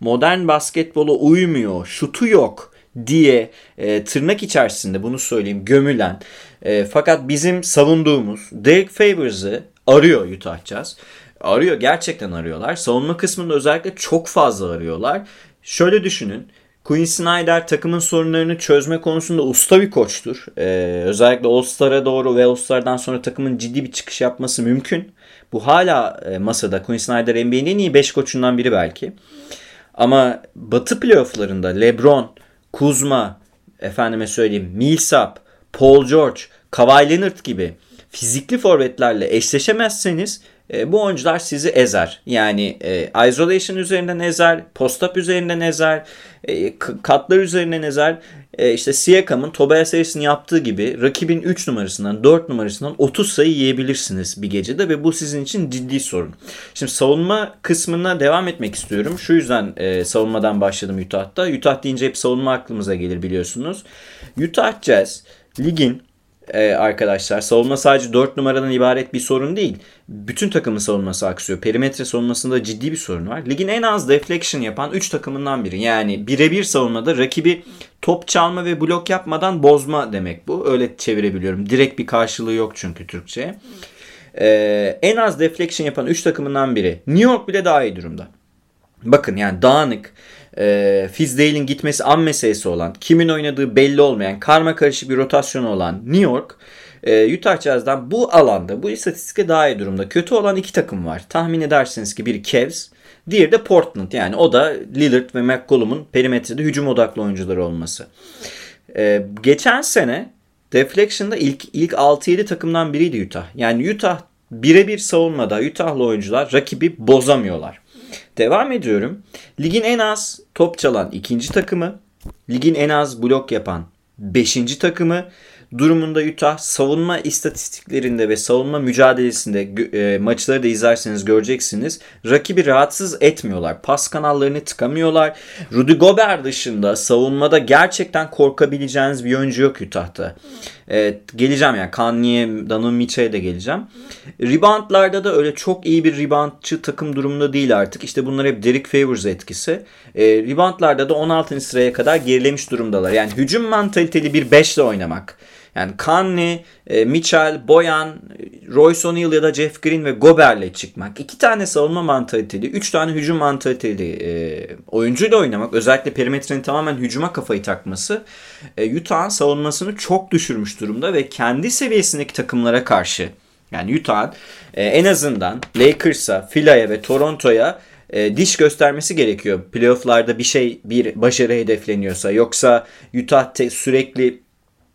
modern basketbola uymuyor, şutu yok diye e, tırnak içerisinde bunu söyleyeyim gömülen e, fakat bizim savunduğumuz Derek Favors'ı arıyor Utah Jazz. Arıyor gerçekten arıyorlar. Savunma kısmında özellikle çok fazla arıyorlar. Şöyle düşünün. Quinn Snyder takımın sorunlarını çözme konusunda usta bir koçtur. Ee, özellikle All-Star'a doğru ve All-Star'dan sonra takımın ciddi bir çıkış yapması mümkün. Bu hala e, masada. Quinn Snyder NBA'nin en iyi 5 koçundan biri belki. Ama Batı playofflarında LeBron, Kuzma, efendime söyleyeyim Millsap, Paul George, Kawhi Leonard gibi fizikli forvetlerle eşleşemezseniz e, bu oyuncular sizi ezer. Yani e, isolation üzerinden ezer, post-up üzerinden ezer, e, katlar üzerinden ezer. E, işte Siakam'ın Tobias Harris'in yaptığı gibi rakibin 3 numarasından 4 numarasından 30 sayı yiyebilirsiniz bir gecede ve bu sizin için ciddi sorun. Şimdi savunma kısmına devam etmek istiyorum. Şu yüzden e, savunmadan başladım Utah'ta. Utah deyince hep savunma aklımıza gelir biliyorsunuz. Utah Jazz ligin e, arkadaşlar. Savunma sadece 4 numaradan ibaret bir sorun değil. Bütün takımın savunması aksıyor. Perimetre savunmasında ciddi bir sorun var. Ligin en az deflection yapan 3 takımından biri. Yani birebir savunmada rakibi top çalma ve blok yapmadan bozma demek bu. Öyle çevirebiliyorum. Direkt bir karşılığı yok çünkü Türkçe. Ee, en az deflection yapan 3 takımından biri. New York bile daha iyi durumda. Bakın yani dağınık, e, Fizdale'in gitmesi an meselesi olan, kimin oynadığı belli olmayan, karma karışık bir rotasyonu olan New York, e, Utah Jazz'dan bu alanda, bu istatistikte daha iyi durumda. Kötü olan iki takım var. Tahmin edersiniz ki biri Cavs, diğeri de Portland. Yani o da Lillard ve McCollum'un perimetrede hücum odaklı oyuncuları olması. E, geçen sene Deflection'da ilk ilk 6-7 takımdan biriydi Utah. Yani Utah birebir savunmada Utah'lı oyuncular rakibi bozamıyorlar. Devam ediyorum. Ligin en az top çalan ikinci takımı, ligin en az blok yapan beşinci takımı, durumunda Utah savunma istatistiklerinde ve savunma mücadelesinde e, maçları da izlerseniz göreceksiniz. Rakibi rahatsız etmiyorlar. Pas kanallarını tıkamıyorlar. Rudy Gobert dışında savunmada gerçekten korkabileceğiniz bir oyuncu yok Utah'ta. Evet, geleceğim yani Kanye, Donovan Mitchell'e de geleceğim. Reboundlarda da öyle çok iyi bir reboundçı takım durumunda değil artık. İşte bunlar hep Derek Favors etkisi. E, reboundlarda da 16. sıraya kadar gerilemiş durumdalar. Yani hücum mantaliteli bir 5 ile oynamak yani Conley, e, Mitchell, Boyan, Royce O'Neal ya da Jeff Green ve Gobert'le çıkmak. iki tane savunma mantaliteli, üç tane hücum mantaliteli e, oyuncuyla oynamak. Özellikle perimetrenin tamamen hücuma kafayı takması. E, Utah'ın savunmasını çok düşürmüş durumda ve kendi seviyesindeki takımlara karşı yani Utah'ın e, en azından Lakers'a, Philly'e ve Toronto'ya e, diş göstermesi gerekiyor. Playoff'larda bir şey, bir başarı hedefleniyorsa. Yoksa Utah te, sürekli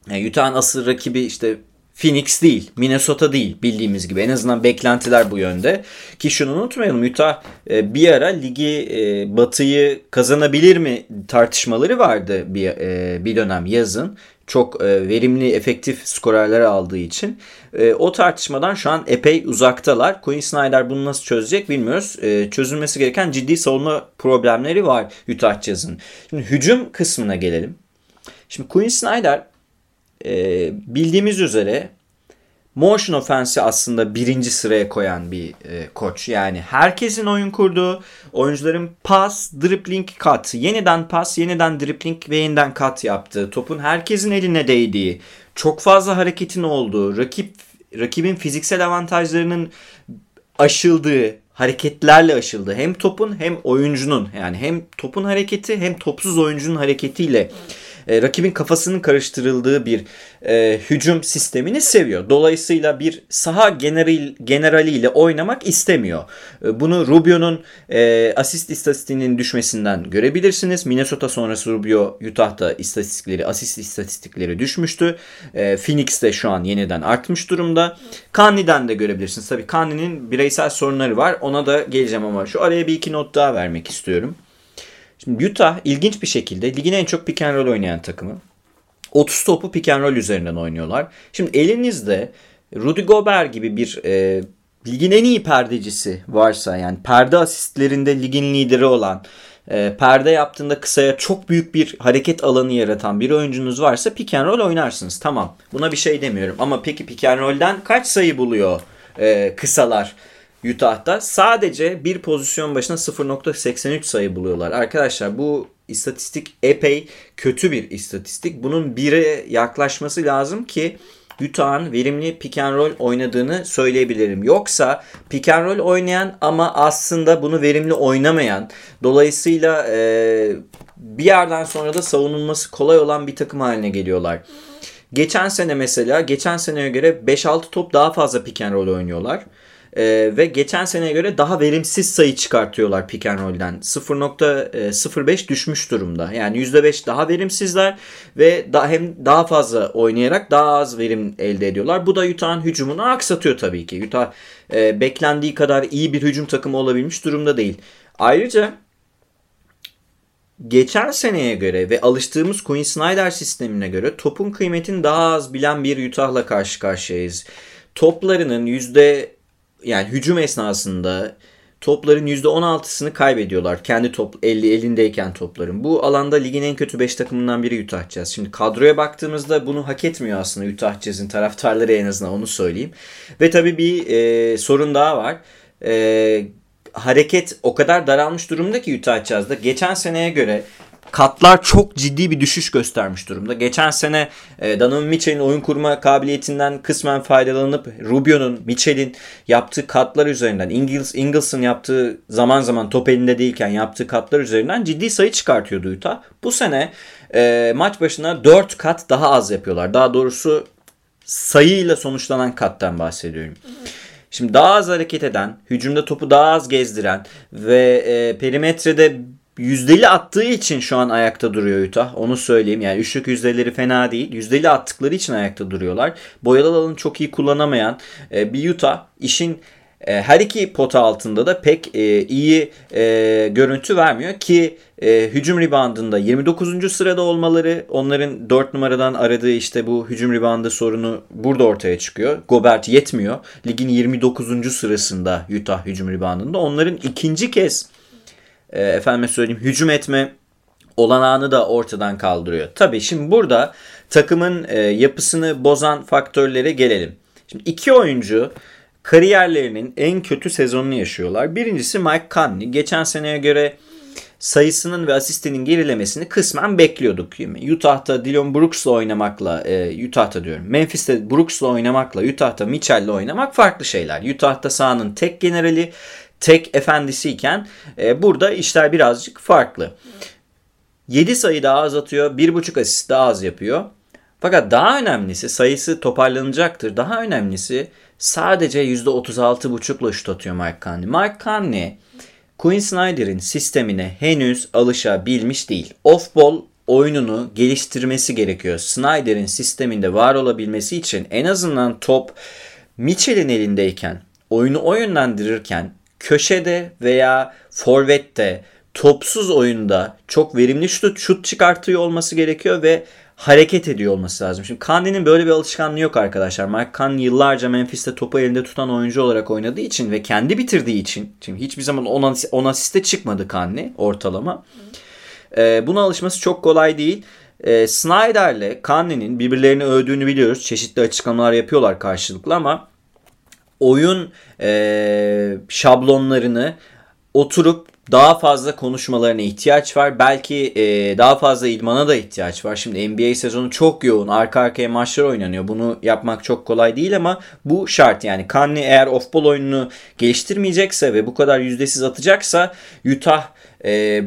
yani Utah'ın asıl rakibi işte Phoenix değil, Minnesota değil bildiğimiz gibi. En azından beklentiler bu yönde. Ki şunu unutmayalım Utah e, bir ara ligi e, batıyı kazanabilir mi tartışmaları vardı bir, e, bir dönem yazın. Çok verimli, efektif skorerleri aldığı için. O tartışmadan şu an epey uzaktalar. Quinn Snyder bunu nasıl çözecek bilmiyoruz. Çözülmesi gereken ciddi savunma problemleri var Utah Jazz'ın. Şimdi hücum kısmına gelelim. Şimdi Quinn Snyder e, bildiğimiz üzere motion offense'i aslında birinci sıraya koyan bir e, koç. Yani herkesin oyun kurduğu, oyuncuların pas, dribbling, cut, yeniden pas, yeniden dribbling ve yeniden cut yaptığı, topun herkesin eline değdiği, çok fazla hareketin olduğu, rakip rakibin fiziksel avantajlarının aşıldığı, hareketlerle aşıldığı hem topun hem oyuncunun yani hem topun hareketi hem topsuz oyuncunun hareketiyle e, rakibin kafasının karıştırıldığı bir e, hücum sistemini seviyor. Dolayısıyla bir saha general, generaliyle oynamak istemiyor. E, bunu Rubio'nun e, asist istatistiğinin düşmesinden görebilirsiniz. Minnesota sonrası Rubio Utah'ta istatistikleri, asist istatistikleri düşmüştü. E, Phoenix'te şu an yeniden artmış durumda. Kanli'den de görebilirsiniz. Tabii Kanli'nin bireysel sorunları var. Ona da geleceğim ama şu araya bir iki not daha vermek istiyorum. Şimdi Utah ilginç bir şekilde ligin en çok pick and roll oynayan takımı. 30 topu pick and roll üzerinden oynuyorlar. Şimdi elinizde Rudy Gobert gibi bir e, ligin en iyi perdecisi varsa yani perde asistlerinde ligin lideri olan e, perde yaptığında kısaya çok büyük bir hareket alanı yaratan bir oyuncunuz varsa pick and roll oynarsınız. Tamam buna bir şey demiyorum ama peki pick and roll'den kaç sayı buluyor e, kısalar? Utah'ta sadece bir pozisyon başına 0.83 sayı buluyorlar. Arkadaşlar bu istatistik epey kötü bir istatistik. Bunun bire yaklaşması lazım ki Utah'ın verimli pick and roll oynadığını söyleyebilirim. Yoksa pick and roll oynayan ama aslında bunu verimli oynamayan dolayısıyla e, bir yerden sonra da savunulması kolay olan bir takım haline geliyorlar. Geçen sene mesela geçen seneye göre 5-6 top daha fazla pick and roll oynuyorlar. E, ve geçen seneye göre daha verimsiz sayı çıkartıyorlar pick and roll'den. 0.05 düşmüş durumda. Yani %5 daha verimsizler ve daha hem daha fazla oynayarak daha az verim elde ediyorlar. Bu da Utah'ın hücumunu aksatıyor tabii ki. Utah e, beklendiği kadar iyi bir hücum takımı olabilmiş durumda değil. Ayrıca geçen seneye göre ve alıştığımız Quinn Snyder sistemine göre topun kıymetini daha az bilen bir Utah'la karşı karşıyayız. Toplarının yüzde yani hücum esnasında topların %16'sını kaybediyorlar. Kendi top 50 elindeyken topların. Bu alanda ligin en kötü 5 takımından biri Utah Jazz. Şimdi kadroya baktığımızda bunu hak etmiyor aslında Utah Jazz'in taraftarları en azından onu söyleyeyim. Ve tabii bir e, sorun daha var. E, hareket o kadar daralmış durumda ki Utah Jazz'da. Geçen seneye göre katlar çok ciddi bir düşüş göstermiş durumda. Geçen sene e, Donovan Mitchell'in oyun kurma kabiliyetinden kısmen faydalanıp Rubio'nun, Mitchell'in yaptığı katlar üzerinden, Ingles, Ingles'ın yaptığı zaman zaman top elinde değilken yaptığı katlar üzerinden ciddi sayı çıkartıyordu Utah. Bu sene e, maç başına 4 kat daha az yapıyorlar. Daha doğrusu sayıyla sonuçlanan kattan bahsediyorum. Şimdi daha az hareket eden, hücumda topu daha az gezdiren ve e, perimetrede yüzdeli attığı için şu an ayakta duruyor Utah. Onu söyleyeyim. Yani üçlük yüzdeleri fena değil. Yüzdeli attıkları için ayakta duruyorlar. Boyalı alanı çok iyi kullanamayan e, bir Utah işin e, her iki pota altında da pek e, iyi görüntü vermiyor ki hücum reboundında 29. sırada olmaları onların 4 numaradan aradığı işte bu hücum reboundı sorunu burada ortaya çıkıyor. Gobert yetmiyor. Ligin 29. sırasında Utah hücum reboundında. Onların ikinci kez e, efendime söyleyeyim hücum etme olanağını da ortadan kaldırıyor. Tabii şimdi burada takımın e, yapısını bozan faktörlere gelelim. Şimdi iki oyuncu kariyerlerinin en kötü sezonunu yaşıyorlar. Birincisi Mike Conley. Geçen seneye göre sayısının ve asistinin gerilemesini kısmen bekliyorduk. Utah'ta Dillon Brooks'la oynamakla, e, Utah'ta diyorum, Memphis'te Brooks'la oynamakla, Utah'ta Mitchell'le oynamak farklı şeyler. Utah'ta sahanın tek generali, tek efendisiyken e, burada işler birazcık farklı. 7 sayı daha az atıyor, 1.5 asist daha az yapıyor. Fakat daha önemlisi sayısı toparlanacaktır. Daha önemlisi sadece %36.5'la şut atıyor Mike Conley. Mike Conley Quinn Snyder'in sistemine henüz alışabilmiş değil. Off-ball oyununu geliştirmesi gerekiyor. Snyder'in sisteminde var olabilmesi için en azından top Mitchell'in elindeyken, oyunu o yönlendirirken köşede veya forvette topsuz oyunda çok verimli şut, şut çıkartıyor olması gerekiyor ve hareket ediyor olması lazım. Şimdi Kandi'nin böyle bir alışkanlığı yok arkadaşlar. Mike Conley yıllarca Memphis'te topu elinde tutan oyuncu olarak oynadığı için ve kendi bitirdiği için şimdi hiçbir zaman 10 asiste çıkmadı Conley ortalama. Ee, buna alışması çok kolay değil. Ee, Snyder'le Conley'nin birbirlerini övdüğünü biliyoruz. Çeşitli açıklamalar yapıyorlar karşılıklı ama oyun e, şablonlarını oturup daha fazla konuşmalarına ihtiyaç var. Belki e, daha fazla idmana da ihtiyaç var. Şimdi NBA sezonu çok yoğun. Arka arkaya maçlar oynanıyor. Bunu yapmak çok kolay değil ama bu şart. Yani Conley eğer off-ball oyununu geliştirmeyecekse ve bu kadar yüzdesiz atacaksa Utah e,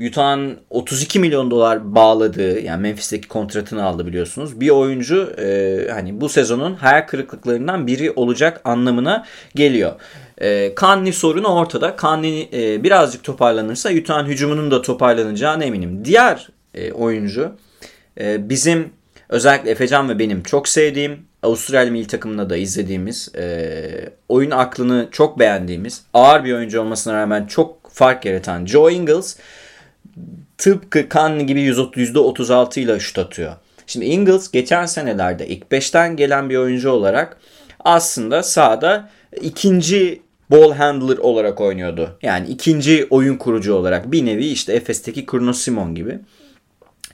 Utah'ın 32 milyon dolar bağladığı yani Memphis'teki kontratını aldı biliyorsunuz. Bir oyuncu e, hani bu sezonun hayal kırıklıklarından biri olacak anlamına geliyor. E, Conley sorunu ortada. Conley e, birazcık toparlanırsa Utah'ın hücumunun da toparlanacağına eminim. Diğer e, oyuncu e, bizim özellikle Efecan ve benim çok sevdiğim Avustralya milli takımında da izlediğimiz e, oyun aklını çok beğendiğimiz ağır bir oyuncu olmasına rağmen çok fark yaratan Joe Ingles tıpkı Conley gibi %36 ile şut atıyor. Şimdi Ingles geçen senelerde ilk 5'ten gelen bir oyuncu olarak aslında sahada ikinci ball handler olarak oynuyordu. Yani ikinci oyun kurucu olarak bir nevi işte Efes'teki Kurno Simon gibi.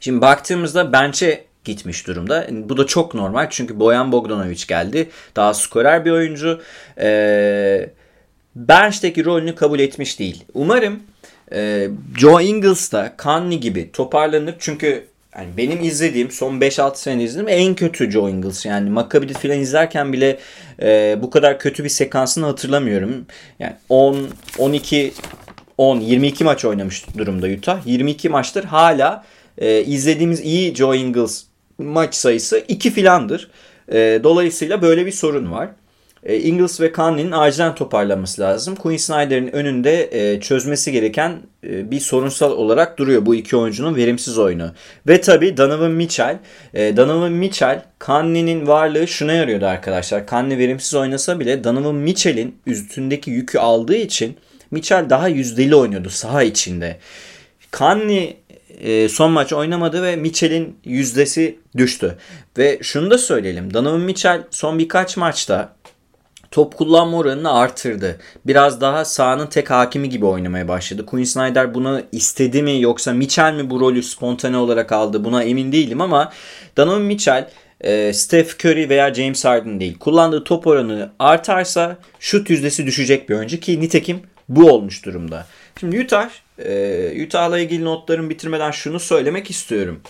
Şimdi baktığımızda bench'e gitmiş durumda. Bu da çok normal çünkü Boyan Bogdanovic geldi. Daha skorer bir oyuncu. Ee, bench'teki rolünü kabul etmiş değil. Umarım e, Joe Ingles da Conley gibi toparlanır. Çünkü yani benim izlediğim son 5-6 sene izledim en kötü Joe Ingles. Yani Maccabi'de falan izlerken bile e, bu kadar kötü bir sekansını hatırlamıyorum. Yani 10, 12, 10, 22 maç oynamış durumda Utah. 22 maçtır hala e, izlediğimiz iyi Joe Ingles maç sayısı 2 filandır. E, dolayısıyla böyle bir sorun var. E, Ingles ve Conley'nin acilen toparlanması lazım. Quinn Snyder'in önünde e, çözmesi gereken e, bir sorunsal olarak duruyor bu iki oyuncunun verimsiz oyunu. Ve tabi Donovan Mitchell. E, Donovan Mitchell Conley'nin varlığı şuna yarıyordu arkadaşlar. Conley verimsiz oynasa bile Donovan Mitchell'in üstündeki yükü aldığı için Mitchell daha yüzdeli oynuyordu saha içinde. Conley e, son maç oynamadı ve Mitchell'in yüzdesi düştü. Ve şunu da söyleyelim. Donovan Mitchell son birkaç maçta top kullanma oranını artırdı. Biraz daha sahanın tek hakimi gibi oynamaya başladı. Quinn Snyder bunu istedi mi yoksa Mitchell mi bu rolü spontane olarak aldı buna emin değilim ama Donovan Mitchell e, Steph Curry veya James Harden değil. Kullandığı top oranı artarsa şut yüzdesi düşecek bir oyuncu ki nitekim bu olmuş durumda. Şimdi Utah, e, Utah'la ilgili notlarımı bitirmeden şunu söylemek istiyorum.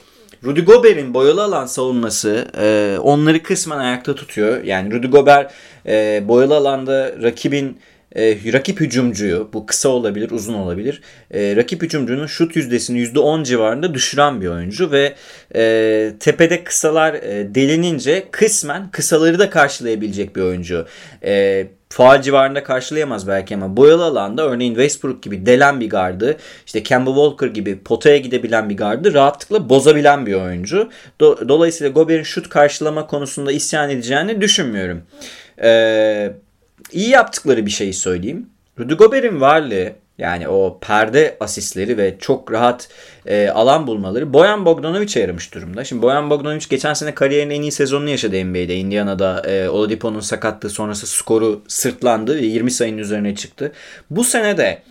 Rudy Gobert'in boyalı alan savunması e, onları kısmen ayakta tutuyor. Yani Rudy Gobert e, boyalı alanda rakibin e, rakip hücumcuyu bu kısa olabilir uzun olabilir e, rakip hücumcunun şut yüzdesini %10 civarında düşüren bir oyuncu ve e, tepede kısalar e, delinince kısmen kısaları da karşılayabilecek bir oyuncu. E, faal civarında karşılayamaz belki ama boyalı alanda örneğin Westbrook gibi delen bir gardı, işte Kemba Walker gibi potaya gidebilen bir gardı rahatlıkla bozabilen bir oyuncu. Do- Dolayısıyla Gobert'in şut karşılama konusunda isyan edeceğini düşünmüyorum. Ee, iyi yaptıkları bir şeyi söyleyeyim. Rudy Gobert'in varlığı yani o perde asistleri ve çok rahat e, alan bulmaları Boyan Bogdanovic'e yaramış durumda. Şimdi Boyan Bogdanovic geçen sene kariyerinin en iyi sezonunu yaşadı NBA'de. Indiana'da e, Oladipo'nun sakatlığı sonrası skoru sırtlandı ve 20 sayının üzerine çıktı. Bu sene de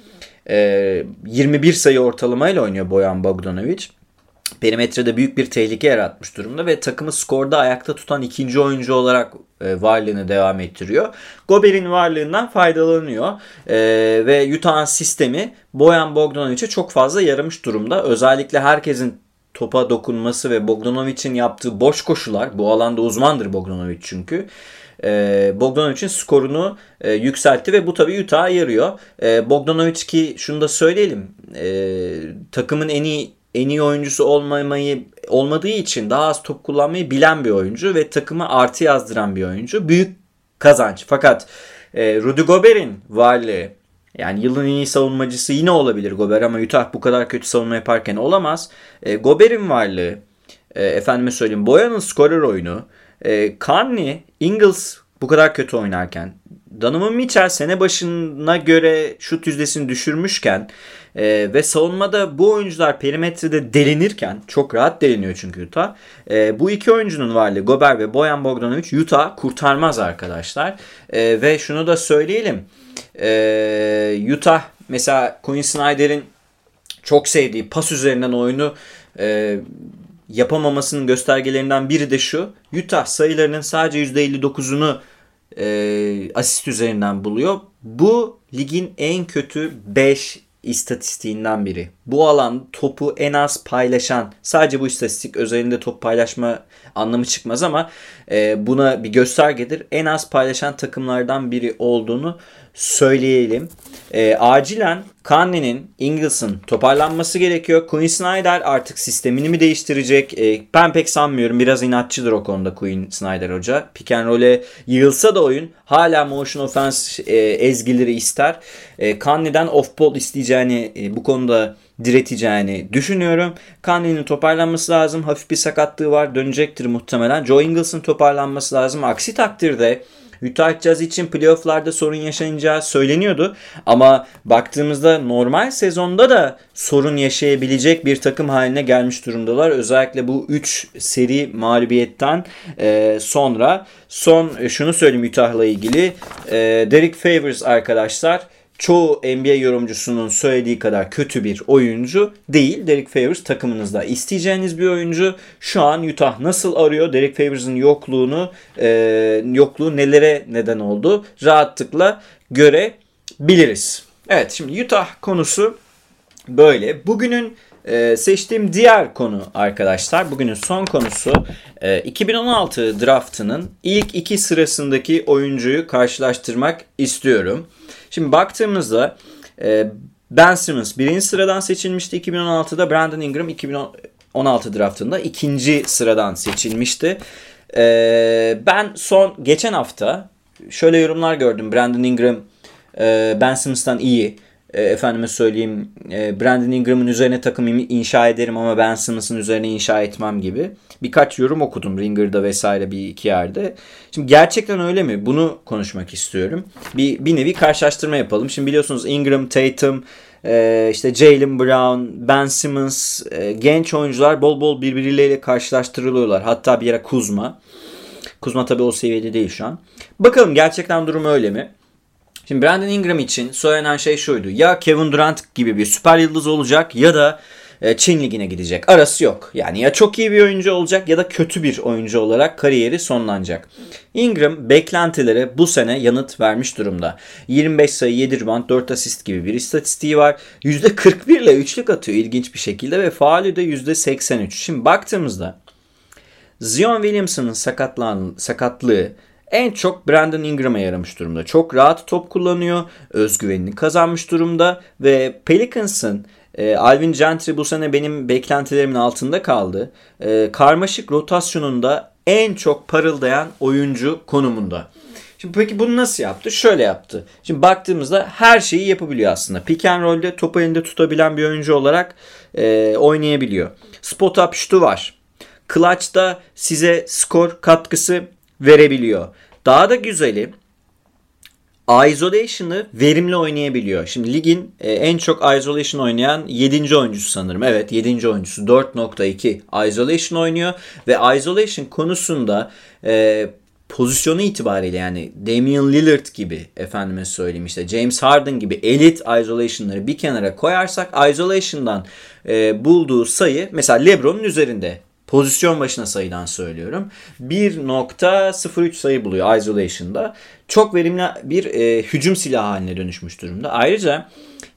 e, 21 sayı ortalamayla oynuyor Boyan Bogdanovic perimetrede büyük bir tehlike yaratmış durumda ve takımı skorda ayakta tutan ikinci oyuncu olarak e, varlığını devam ettiriyor. Gober'in varlığından faydalanıyor e, ve Utah'ın sistemi Boyan Bogdanovic'e çok fazla yaramış durumda. Özellikle herkesin topa dokunması ve Bogdanovic'in yaptığı boş koşular bu alanda uzmandır Bogdanovic çünkü. E, Bogdanovic'in skorunu e, yükseltti ve bu tabii Utah'a yarıyor. E, Bogdanovic ki şunu da söyleyelim e, takımın en iyi en iyi oyuncusu olmamayı olmadığı için daha az top kullanmayı bilen bir oyuncu ve takımı artı yazdıran bir oyuncu. Büyük kazanç. Fakat e, Rudy Gobert'in varlığı yani yılın en iyi savunmacısı yine olabilir Gobert ama Utah bu kadar kötü savunma yaparken olamaz. E, Gobert'in varlığı, e, efendime söyleyeyim Boyan'ın skorer oyunu, e, Conley, Ingles bu kadar kötü oynarken, Donovan Mitchell sene başına göre şut yüzdesini düşürmüşken e, ve savunmada bu oyuncular perimetrede delinirken çok rahat deliniyor çünkü Utah. E, bu iki oyuncunun varlığı Gobert ve Boyan Bogdanovic Utah kurtarmaz arkadaşlar. E, ve şunu da söyleyelim. E, Utah mesela Quinn Snyder'in çok sevdiği pas üzerinden oyunu e, yapamamasının göstergelerinden biri de şu. Utah sayılarının sadece %59'unu e, asist üzerinden buluyor. Bu ligin en kötü 5 istatistiğinden biri. Bu alan topu en az paylaşan sadece bu istatistik özelinde top paylaşma anlamı çıkmaz ama e, buna bir göstergedir. En az paylaşan takımlardan biri olduğunu söyleyelim. E, acilen Kanne'nin, Ingles'ın toparlanması gerekiyor. Quinn Snyder artık sistemini mi değiştirecek? E, ben pek sanmıyorum. Biraz inatçıdır o konuda Quinn Snyder hoca. Pick and roll'e yığılsa da oyun hala motion offense e, ezgileri ister. E, Kanne'den off ball isteyeceğini e, bu konuda direteceğini düşünüyorum. Kanye'nin toparlanması lazım. Hafif bir sakatlığı var. Dönecektir muhtemelen. Joe Ingles'ın toparlanması lazım. Aksi takdirde Utah Jazz için playofflarda sorun yaşanacağı söyleniyordu. Ama baktığımızda normal sezonda da sorun yaşayabilecek bir takım haline gelmiş durumdalar. Özellikle bu 3 seri mağlubiyetten e, sonra. Son e, şunu söyleyeyim Utah'la ilgili. E, Derek Favors arkadaşlar çoğu NBA yorumcusunun söylediği kadar kötü bir oyuncu değil. Derek Favors takımınızda isteyeceğiniz bir oyuncu. Şu an Utah nasıl arıyor? Derek Favors'ın yokluğunu, e, yokluğu nelere neden oldu? Rahatlıkla görebiliriz. Evet şimdi Utah konusu böyle. Bugünün e, seçtiğim diğer konu arkadaşlar. Bugünün son konusu e, 2016 draftının ilk iki sırasındaki oyuncuyu karşılaştırmak istiyorum. Şimdi baktığımızda e, Ben Simmons birinci sıradan seçilmişti 2016'da. Brandon Ingram 2016 draftında ikinci sıradan seçilmişti. E, ben son geçen hafta şöyle yorumlar gördüm. Brandon Ingram e, Ben Simmons'tan iyi. E, efendime söyleyeyim e, Brandon Ingram'ın üzerine takım inşa ederim ama Ben Simmons'ın üzerine inşa etmem gibi. Birkaç yorum okudum Ringer'da vesaire bir iki yerde. Şimdi gerçekten öyle mi? Bunu konuşmak istiyorum. Bir, bir nevi karşılaştırma yapalım. Şimdi biliyorsunuz Ingram, Tatum, e, işte Jalen Brown, Ben Simmons genç oyuncular bol bol birbirleriyle karşılaştırılıyorlar. Hatta bir yere Kuzma. Kuzma tabii o seviyede değil şu an. Bakalım gerçekten durum öyle mi? Şimdi Brandon Ingram için söylenen şey şuydu. Ya Kevin Durant gibi bir süper yıldız olacak ya da e, Çin Ligi'ne gidecek. Arası yok. Yani ya çok iyi bir oyuncu olacak ya da kötü bir oyuncu olarak kariyeri sonlanacak. Ingram beklentilere bu sene yanıt vermiş durumda. 25 sayı, 7 rebound, 4 asist gibi bir istatistiği var. %41 ile üçlük atıyor ilginç bir şekilde ve faali de %83. Şimdi baktığımızda Zion Williamson'ın sakatlığı en çok Brandon Ingram'a yaramış durumda. Çok rahat top kullanıyor, özgüvenini kazanmış durumda ve Pelicans'ın e, Alvin Gentry bu sene benim beklentilerimin altında kaldı. E, karmaşık rotasyonunda en çok parıldayan oyuncu konumunda. Şimdi peki bunu nasıl yaptı? Şöyle yaptı. Şimdi baktığımızda her şeyi yapabiliyor aslında. Pick and roll'de topu elinde tutabilen bir oyuncu olarak e, oynayabiliyor. Spot up şutu var. Clutch'ta size skor katkısı verebiliyor. Daha da güzeli Isolation'ı verimli oynayabiliyor. Şimdi ligin e, en çok Isolation oynayan 7. oyuncusu sanırım. Evet 7. oyuncusu 4.2 Isolation oynuyor ve Isolation konusunda e, pozisyonu itibariyle yani Damian Lillard gibi efendime söyleyeyim işte James Harden gibi elit isolation'ları bir kenara koyarsak isolation'dan e, bulduğu sayı mesela LeBron'un üzerinde pozisyon başına sayıdan söylüyorum. 1.03 sayı buluyor isolation'da. Çok verimli bir e, hücum silahı haline dönüşmüş durumda. Ayrıca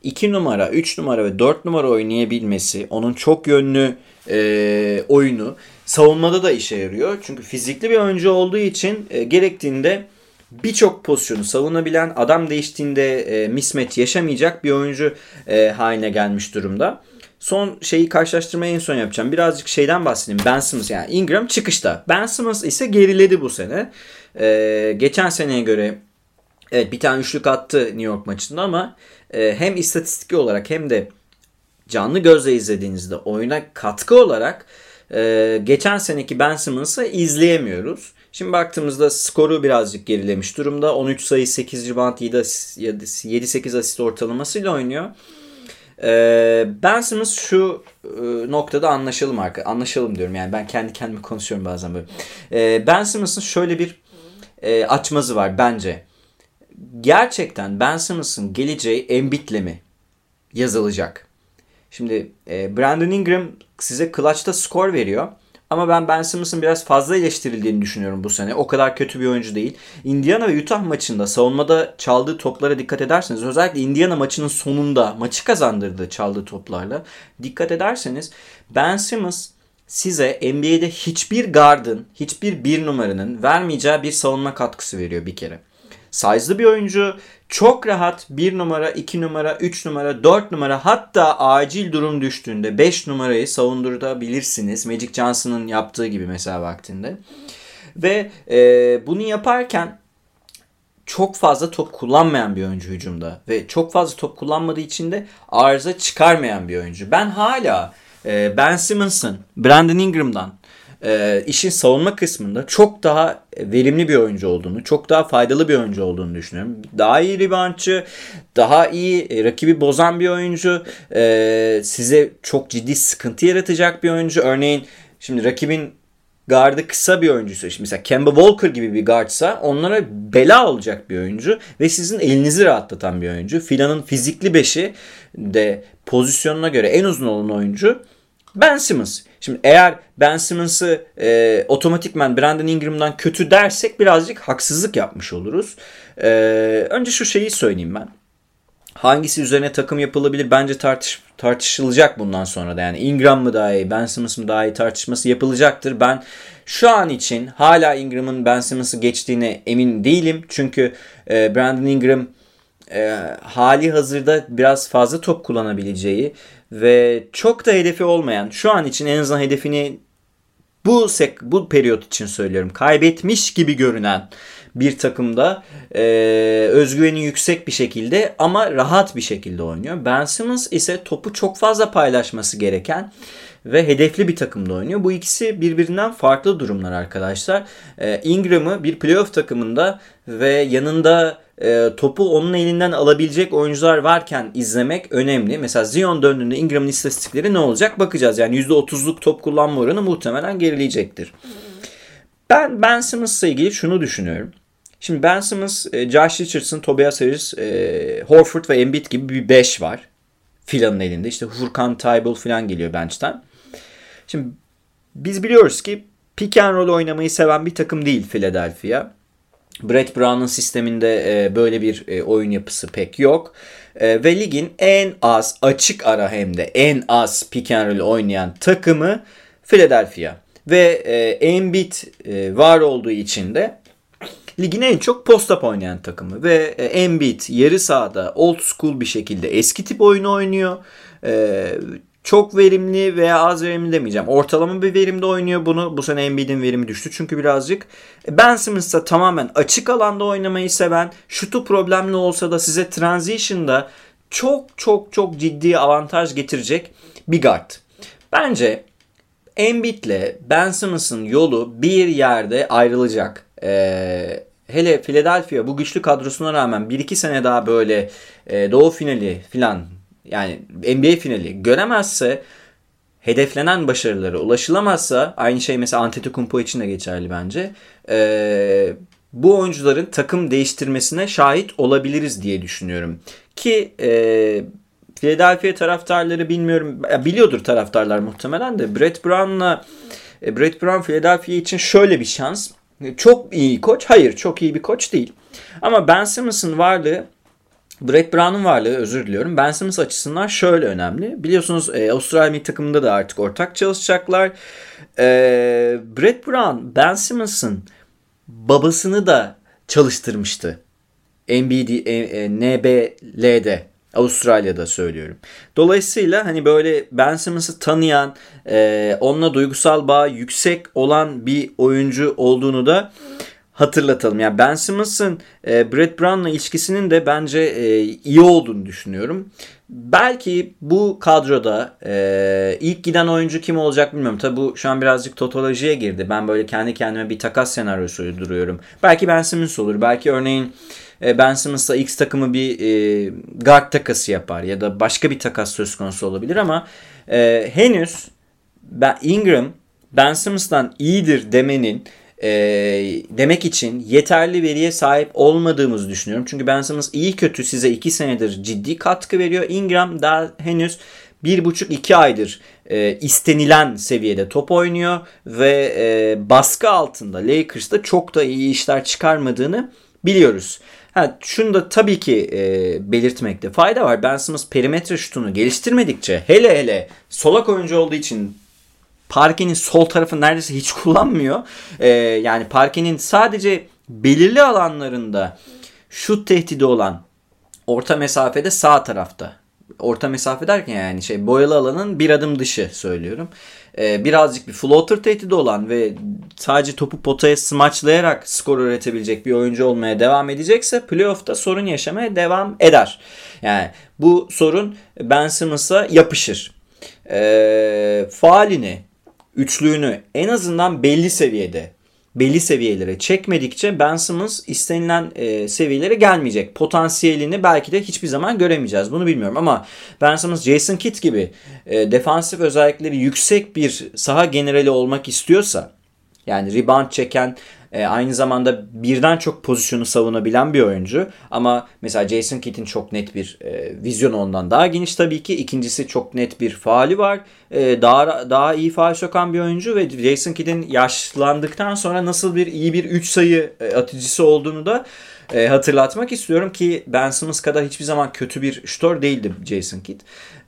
2 numara, 3 numara ve 4 numara oynayabilmesi, onun çok yönlü e, oyunu savunmada da işe yarıyor. Çünkü fizikli bir oyuncu olduğu için e, gerektiğinde birçok pozisyonu savunabilen, adam değiştiğinde e, mismatch yaşamayacak bir oyuncu e, haline gelmiş durumda. Son şeyi karşılaştırmayı en son yapacağım. Birazcık şeyden bahsedeyim. Ben Simmons yani Ingram çıkışta. Ben Simmons ise geriledi bu sene. Ee, geçen seneye göre evet bir tane üçlük attı New York maçında ama e, hem istatistik olarak hem de canlı gözle izlediğinizde oyuna katkı olarak e, geçen seneki Ben Simmons'ı izleyemiyoruz. Şimdi baktığımızda skoru birazcık gerilemiş durumda. 13 sayı 8 rebound 7-8 asist ortalamasıyla oynuyor. Ee, ben Simmons şu e, noktada anlaşalım arka anlaşalım diyorum yani ben kendi kendime konuşuyorum bazen böyle. Ee, ben Simmons'ın şöyle bir e, açmazı var bence. Gerçekten Ben Simmons'ın geleceği Embiid'le mi yazılacak? Şimdi e, Brandon Ingram size clutch'ta skor veriyor. Ama ben Ben Simmons'ın biraz fazla eleştirildiğini düşünüyorum bu sene. O kadar kötü bir oyuncu değil. Indiana ve Utah maçında savunmada çaldığı toplara dikkat ederseniz özellikle Indiana maçının sonunda maçı kazandırdı çaldığı toplarla. Dikkat ederseniz Ben Simmons size NBA'de hiçbir guard'ın, hiçbir bir numaranın vermeyeceği bir savunma katkısı veriyor bir kere. Size'lı bir oyuncu. Çok rahat 1 numara, 2 numara, 3 numara, 4 numara hatta acil durum düştüğünde 5 numarayı savundurabilirsiniz. Magic Johnson'ın yaptığı gibi mesela vaktinde. Ve e, bunu yaparken çok fazla top kullanmayan bir oyuncu hücumda ve çok fazla top kullanmadığı için de arıza çıkarmayan bir oyuncu. Ben hala e, Ben Simmons'ın Brandon Ingram'dan e, işin savunma kısmında çok daha verimli bir oyuncu olduğunu, çok daha faydalı bir oyuncu olduğunu düşünüyorum. Daha iyi reboundçı, daha iyi e, rakibi bozan bir oyuncu, e, size çok ciddi sıkıntı yaratacak bir oyuncu. Örneğin şimdi rakibin gardı kısa bir oyuncuysa işte mesela Kemba Walker gibi bir guardsa onlara bela olacak bir oyuncu ve sizin elinizi rahatlatan bir oyuncu. Filanın fizikli beşi de pozisyonuna göre en uzun olan oyuncu Ben Simmons. Şimdi eğer Ben Simmons'ı e, otomatikman Brandon Ingram'dan kötü dersek birazcık haksızlık yapmış oluruz. E, önce şu şeyi söyleyeyim ben. Hangisi üzerine takım yapılabilir bence tartış, tartışılacak bundan sonra da. Yani Ingram mı daha iyi, Ben Simmons mı daha iyi tartışması yapılacaktır. Ben şu an için hala Ingram'ın Ben Simmons'ı geçtiğine emin değilim. Çünkü e, Brandon Ingram e, hali hazırda biraz fazla top kullanabileceği ve çok da hedefi olmayan şu an için en azından hedefini bu sek bu periyot için söylüyorum kaybetmiş gibi görünen bir takımda e, özgüveni yüksek bir şekilde ama rahat bir şekilde oynuyor. Ben Simmons ise topu çok fazla paylaşması gereken ve hedefli bir takımda oynuyor. Bu ikisi birbirinden farklı durumlar arkadaşlar. E, Ingram'ı bir playoff takımında ve yanında e, topu onun elinden alabilecek oyuncular varken izlemek önemli. Mesela Zion döndüğünde Ingram'ın istatistikleri ne olacak bakacağız. Yani %30'luk top kullanma oranı muhtemelen gerileyecektir. Ben Ben Simmons'la ilgili şunu düşünüyorum. Şimdi Ben Simmons, e, Josh Richardson, Tobias Harris, e, Horford ve Embiid gibi bir 5 var. Filanın elinde. İşte Furkan Tybal falan geliyor bench'ten. Şimdi biz biliyoruz ki pick and roll oynamayı seven bir takım değil Philadelphia. Brett Brown'un sisteminde e, böyle bir e, oyun yapısı pek yok. E, ve ligin en az açık ara hem de en az pick and roll oynayan takımı Philadelphia. Ve Embiid var olduğu için de ligin en çok post-up oynayan takımı. Ve Embiid yarı sahada old school bir şekilde eski tip oyunu oynuyor. Çok verimli veya az verimli demeyeceğim. Ortalama bir verimde oynuyor bunu. Bu sene Embiid'in verimi düştü çünkü birazcık. Ben Simmons da tamamen açık alanda oynamayı seven, şutu problemli olsa da size transition'da çok çok çok ciddi avantaj getirecek bir guard. Bence Embiid'le Ben Simmons'ın yolu bir yerde ayrılacak. Ee, hele Philadelphia bu güçlü kadrosuna rağmen 1-2 sene daha böyle e, doğu finali filan yani NBA finali göremezse hedeflenen başarılara ulaşılamazsa aynı şey mesela Antetokounmpo için de geçerli bence. Ee, bu oyuncuların takım değiştirmesine şahit olabiliriz diye düşünüyorum. Ki e, Philadelphia taraftarları bilmiyorum biliyordur taraftarlar muhtemelen de Brett Brown'la e, Brett Brown Philadelphia için şöyle bir şans. Çok iyi koç. Hayır çok iyi bir koç değil. Ama Ben Simmons'ın varlığı Brett Brown'un varlığı özür diliyorum. Ben Simmons açısından şöyle önemli. Biliyorsunuz e, Avustralya milli takımında da artık ortak çalışacaklar. E, Brett Brown Ben Simmons'ın babasını da çalıştırmıştı. NBD, e, e, NBL'de. Avustralya'da söylüyorum. Dolayısıyla hani böyle Ben Simmons'ı tanıyan, e, onunla duygusal bağ yüksek olan bir oyuncu olduğunu da hatırlatalım. Yani Ben Simmons'ın e, Brett Brown'la ilişkisinin de bence e, iyi olduğunu düşünüyorum. Belki bu kadroda e, ilk giden oyuncu kim olacak bilmiyorum. Tabi bu şu an birazcık totolojiye girdi. Ben böyle kendi kendime bir takas senaryosu duruyorum. Belki Ben Simmons olur. Belki örneğin e, Ben Simmons'la X takımı bir e, guard takası yapar ya da başka bir takas söz konusu olabilir ama e, henüz ben, Ingram Ben Simmons'tan iyidir demenin e, demek için yeterli veriye sahip olmadığımızı düşünüyorum. Çünkü Ben Simmons iyi kötü size 2 senedir ciddi katkı veriyor. Ingram daha henüz bir buçuk iki aydır e, istenilen seviyede top oynuyor ve e, baskı altında Lakers'ta çok da iyi işler çıkarmadığını biliyoruz. Ha, şunu da tabii ki e, belirtmekte fayda var. Ben Simmons perimetre şutunu geliştirmedikçe hele hele solak oyuncu olduğu için parkenin sol tarafı neredeyse hiç *laughs* kullanmıyor. E, yani parkenin sadece belirli alanlarında şut tehdidi olan orta mesafede sağ tarafta. Orta mesafe derken yani şey boyalı alanın bir adım dışı söylüyorum. Ee, birazcık bir floater tehdidi olan ve sadece topu potaya smaçlayarak skor üretebilecek bir oyuncu olmaya devam edecekse playoff'ta sorun yaşamaya devam eder. Yani bu sorun Ben Simmons'a yapışır. Ee, faalini, üçlüğünü en azından belli seviyede belli seviyelere çekmedikçe Ben Simmons istenilen e, seviyelere gelmeyecek. Potansiyelini belki de hiçbir zaman göremeyeceğiz. Bunu bilmiyorum ama Ben Simmons Jason Kidd gibi e, defansif özellikleri yüksek bir saha generali olmak istiyorsa yani rebound çeken e, aynı zamanda birden çok pozisyonu savunabilen bir oyuncu. Ama mesela Jason Kidd'in çok net bir e, vizyonu ondan daha geniş tabii ki. İkincisi çok net bir faali var. E, daha daha iyi faal sokan bir oyuncu ve Jason Kidd'in yaşlandıktan sonra nasıl bir iyi bir 3 sayı e, atıcısı olduğunu da e, hatırlatmak istiyorum ki Ben Simmons kadar hiçbir zaman kötü bir şutör değildi Jason Kidd.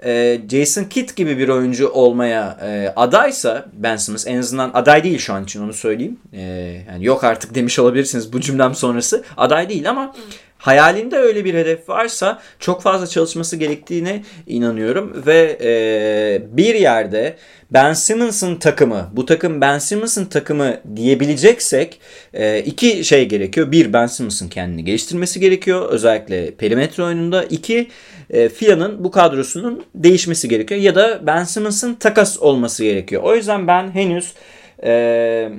E, Jason Kidd gibi bir oyuncu olmaya e, adaysa Ben Simmons en azından aday değil şu an için onu söyleyeyim. E, yani yok artık demiş olabilirsiniz bu cümlem sonrası. Aday değil ama hayalinde öyle bir hedef varsa çok fazla çalışması gerektiğine inanıyorum ve e, bir yerde Ben Simmons'ın takımı, bu takım Ben Simmons'ın takımı diyebileceksek e, iki şey gerekiyor. Bir, Ben Simmons'ın kendini geliştirmesi gerekiyor. Özellikle perimetre oyununda. İki, e, Fia'nın bu kadrosunun değişmesi gerekiyor. Ya da Ben Simmons'ın takas olması gerekiyor. O yüzden ben henüz e,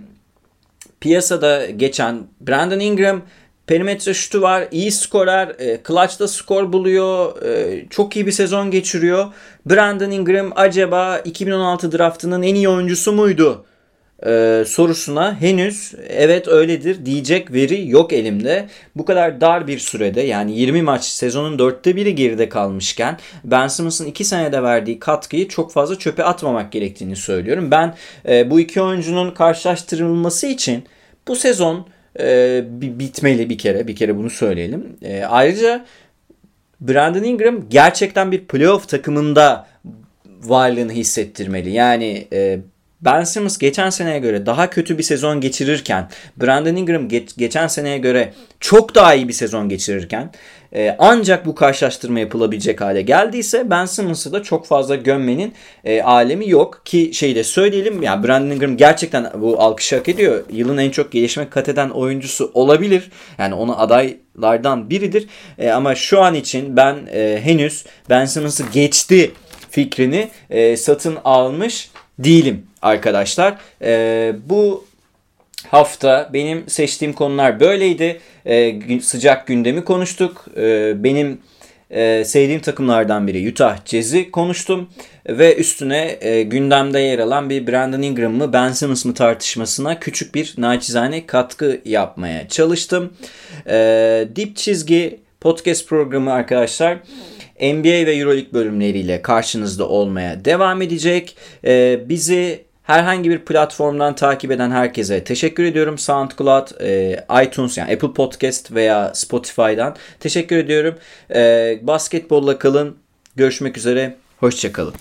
piyasada geçen Brandon Ingram perimetre şutu var, iyi skorer, e, clutch'ta skor buluyor, e, çok iyi bir sezon geçiriyor. Brandon Ingram acaba 2016 draftının en iyi oyuncusu muydu e, sorusuna henüz evet öyledir diyecek veri yok elimde. Bu kadar dar bir sürede yani 20 maç sezonun dörtte biri geride kalmışken Ben Simmons'ın 2 senede verdiği katkıyı çok fazla çöpe atmamak gerektiğini söylüyorum. Ben e, bu iki oyuncunun karşılaştırılması için bu sezon e, bitmeli bir kere. Bir kere bunu söyleyelim. E, ayrıca Brandon Ingram gerçekten bir playoff takımında varlığını hissettirmeli. Yani e, Ben Simmons geçen seneye göre daha kötü bir sezon geçirirken, Brandon Ingram geç, geçen seneye göre çok daha iyi bir sezon geçirirken e, ancak bu karşılaştırma yapılabilecek hale geldiyse Ben Simmons'ı da çok fazla gömmenin e, alemi yok. Ki şeyi de söyleyelim ya Brandon Ingram gerçekten bu alkışı hak ediyor. Yılın en çok gelişme kat eden oyuncusu olabilir. Yani ona adaylardan biridir. E, ama şu an için ben e, henüz Ben Simmons'ı geçti fikrini e, satın almış değilim arkadaşlar. E, bu hafta benim seçtiğim konular böyleydi. E, sıcak gündemi konuştuk. E, benim e, sevdiğim takımlardan biri Utah Jazz'i konuştum. Ve üstüne e, gündemde yer alan bir Brandon Ingram mı Ben Simmons mı tartışmasına küçük bir naçizane katkı yapmaya çalıştım. E, Dip Çizgi podcast programı arkadaşlar. NBA ve Euroleague bölümleriyle karşınızda olmaya devam edecek. Ee, bizi herhangi bir platformdan takip eden herkese teşekkür ediyorum. SoundCloud, e, iTunes yani Apple Podcast veya Spotify'dan teşekkür ediyorum. E, basketbolla kalın. Görüşmek üzere. Hoşçakalın.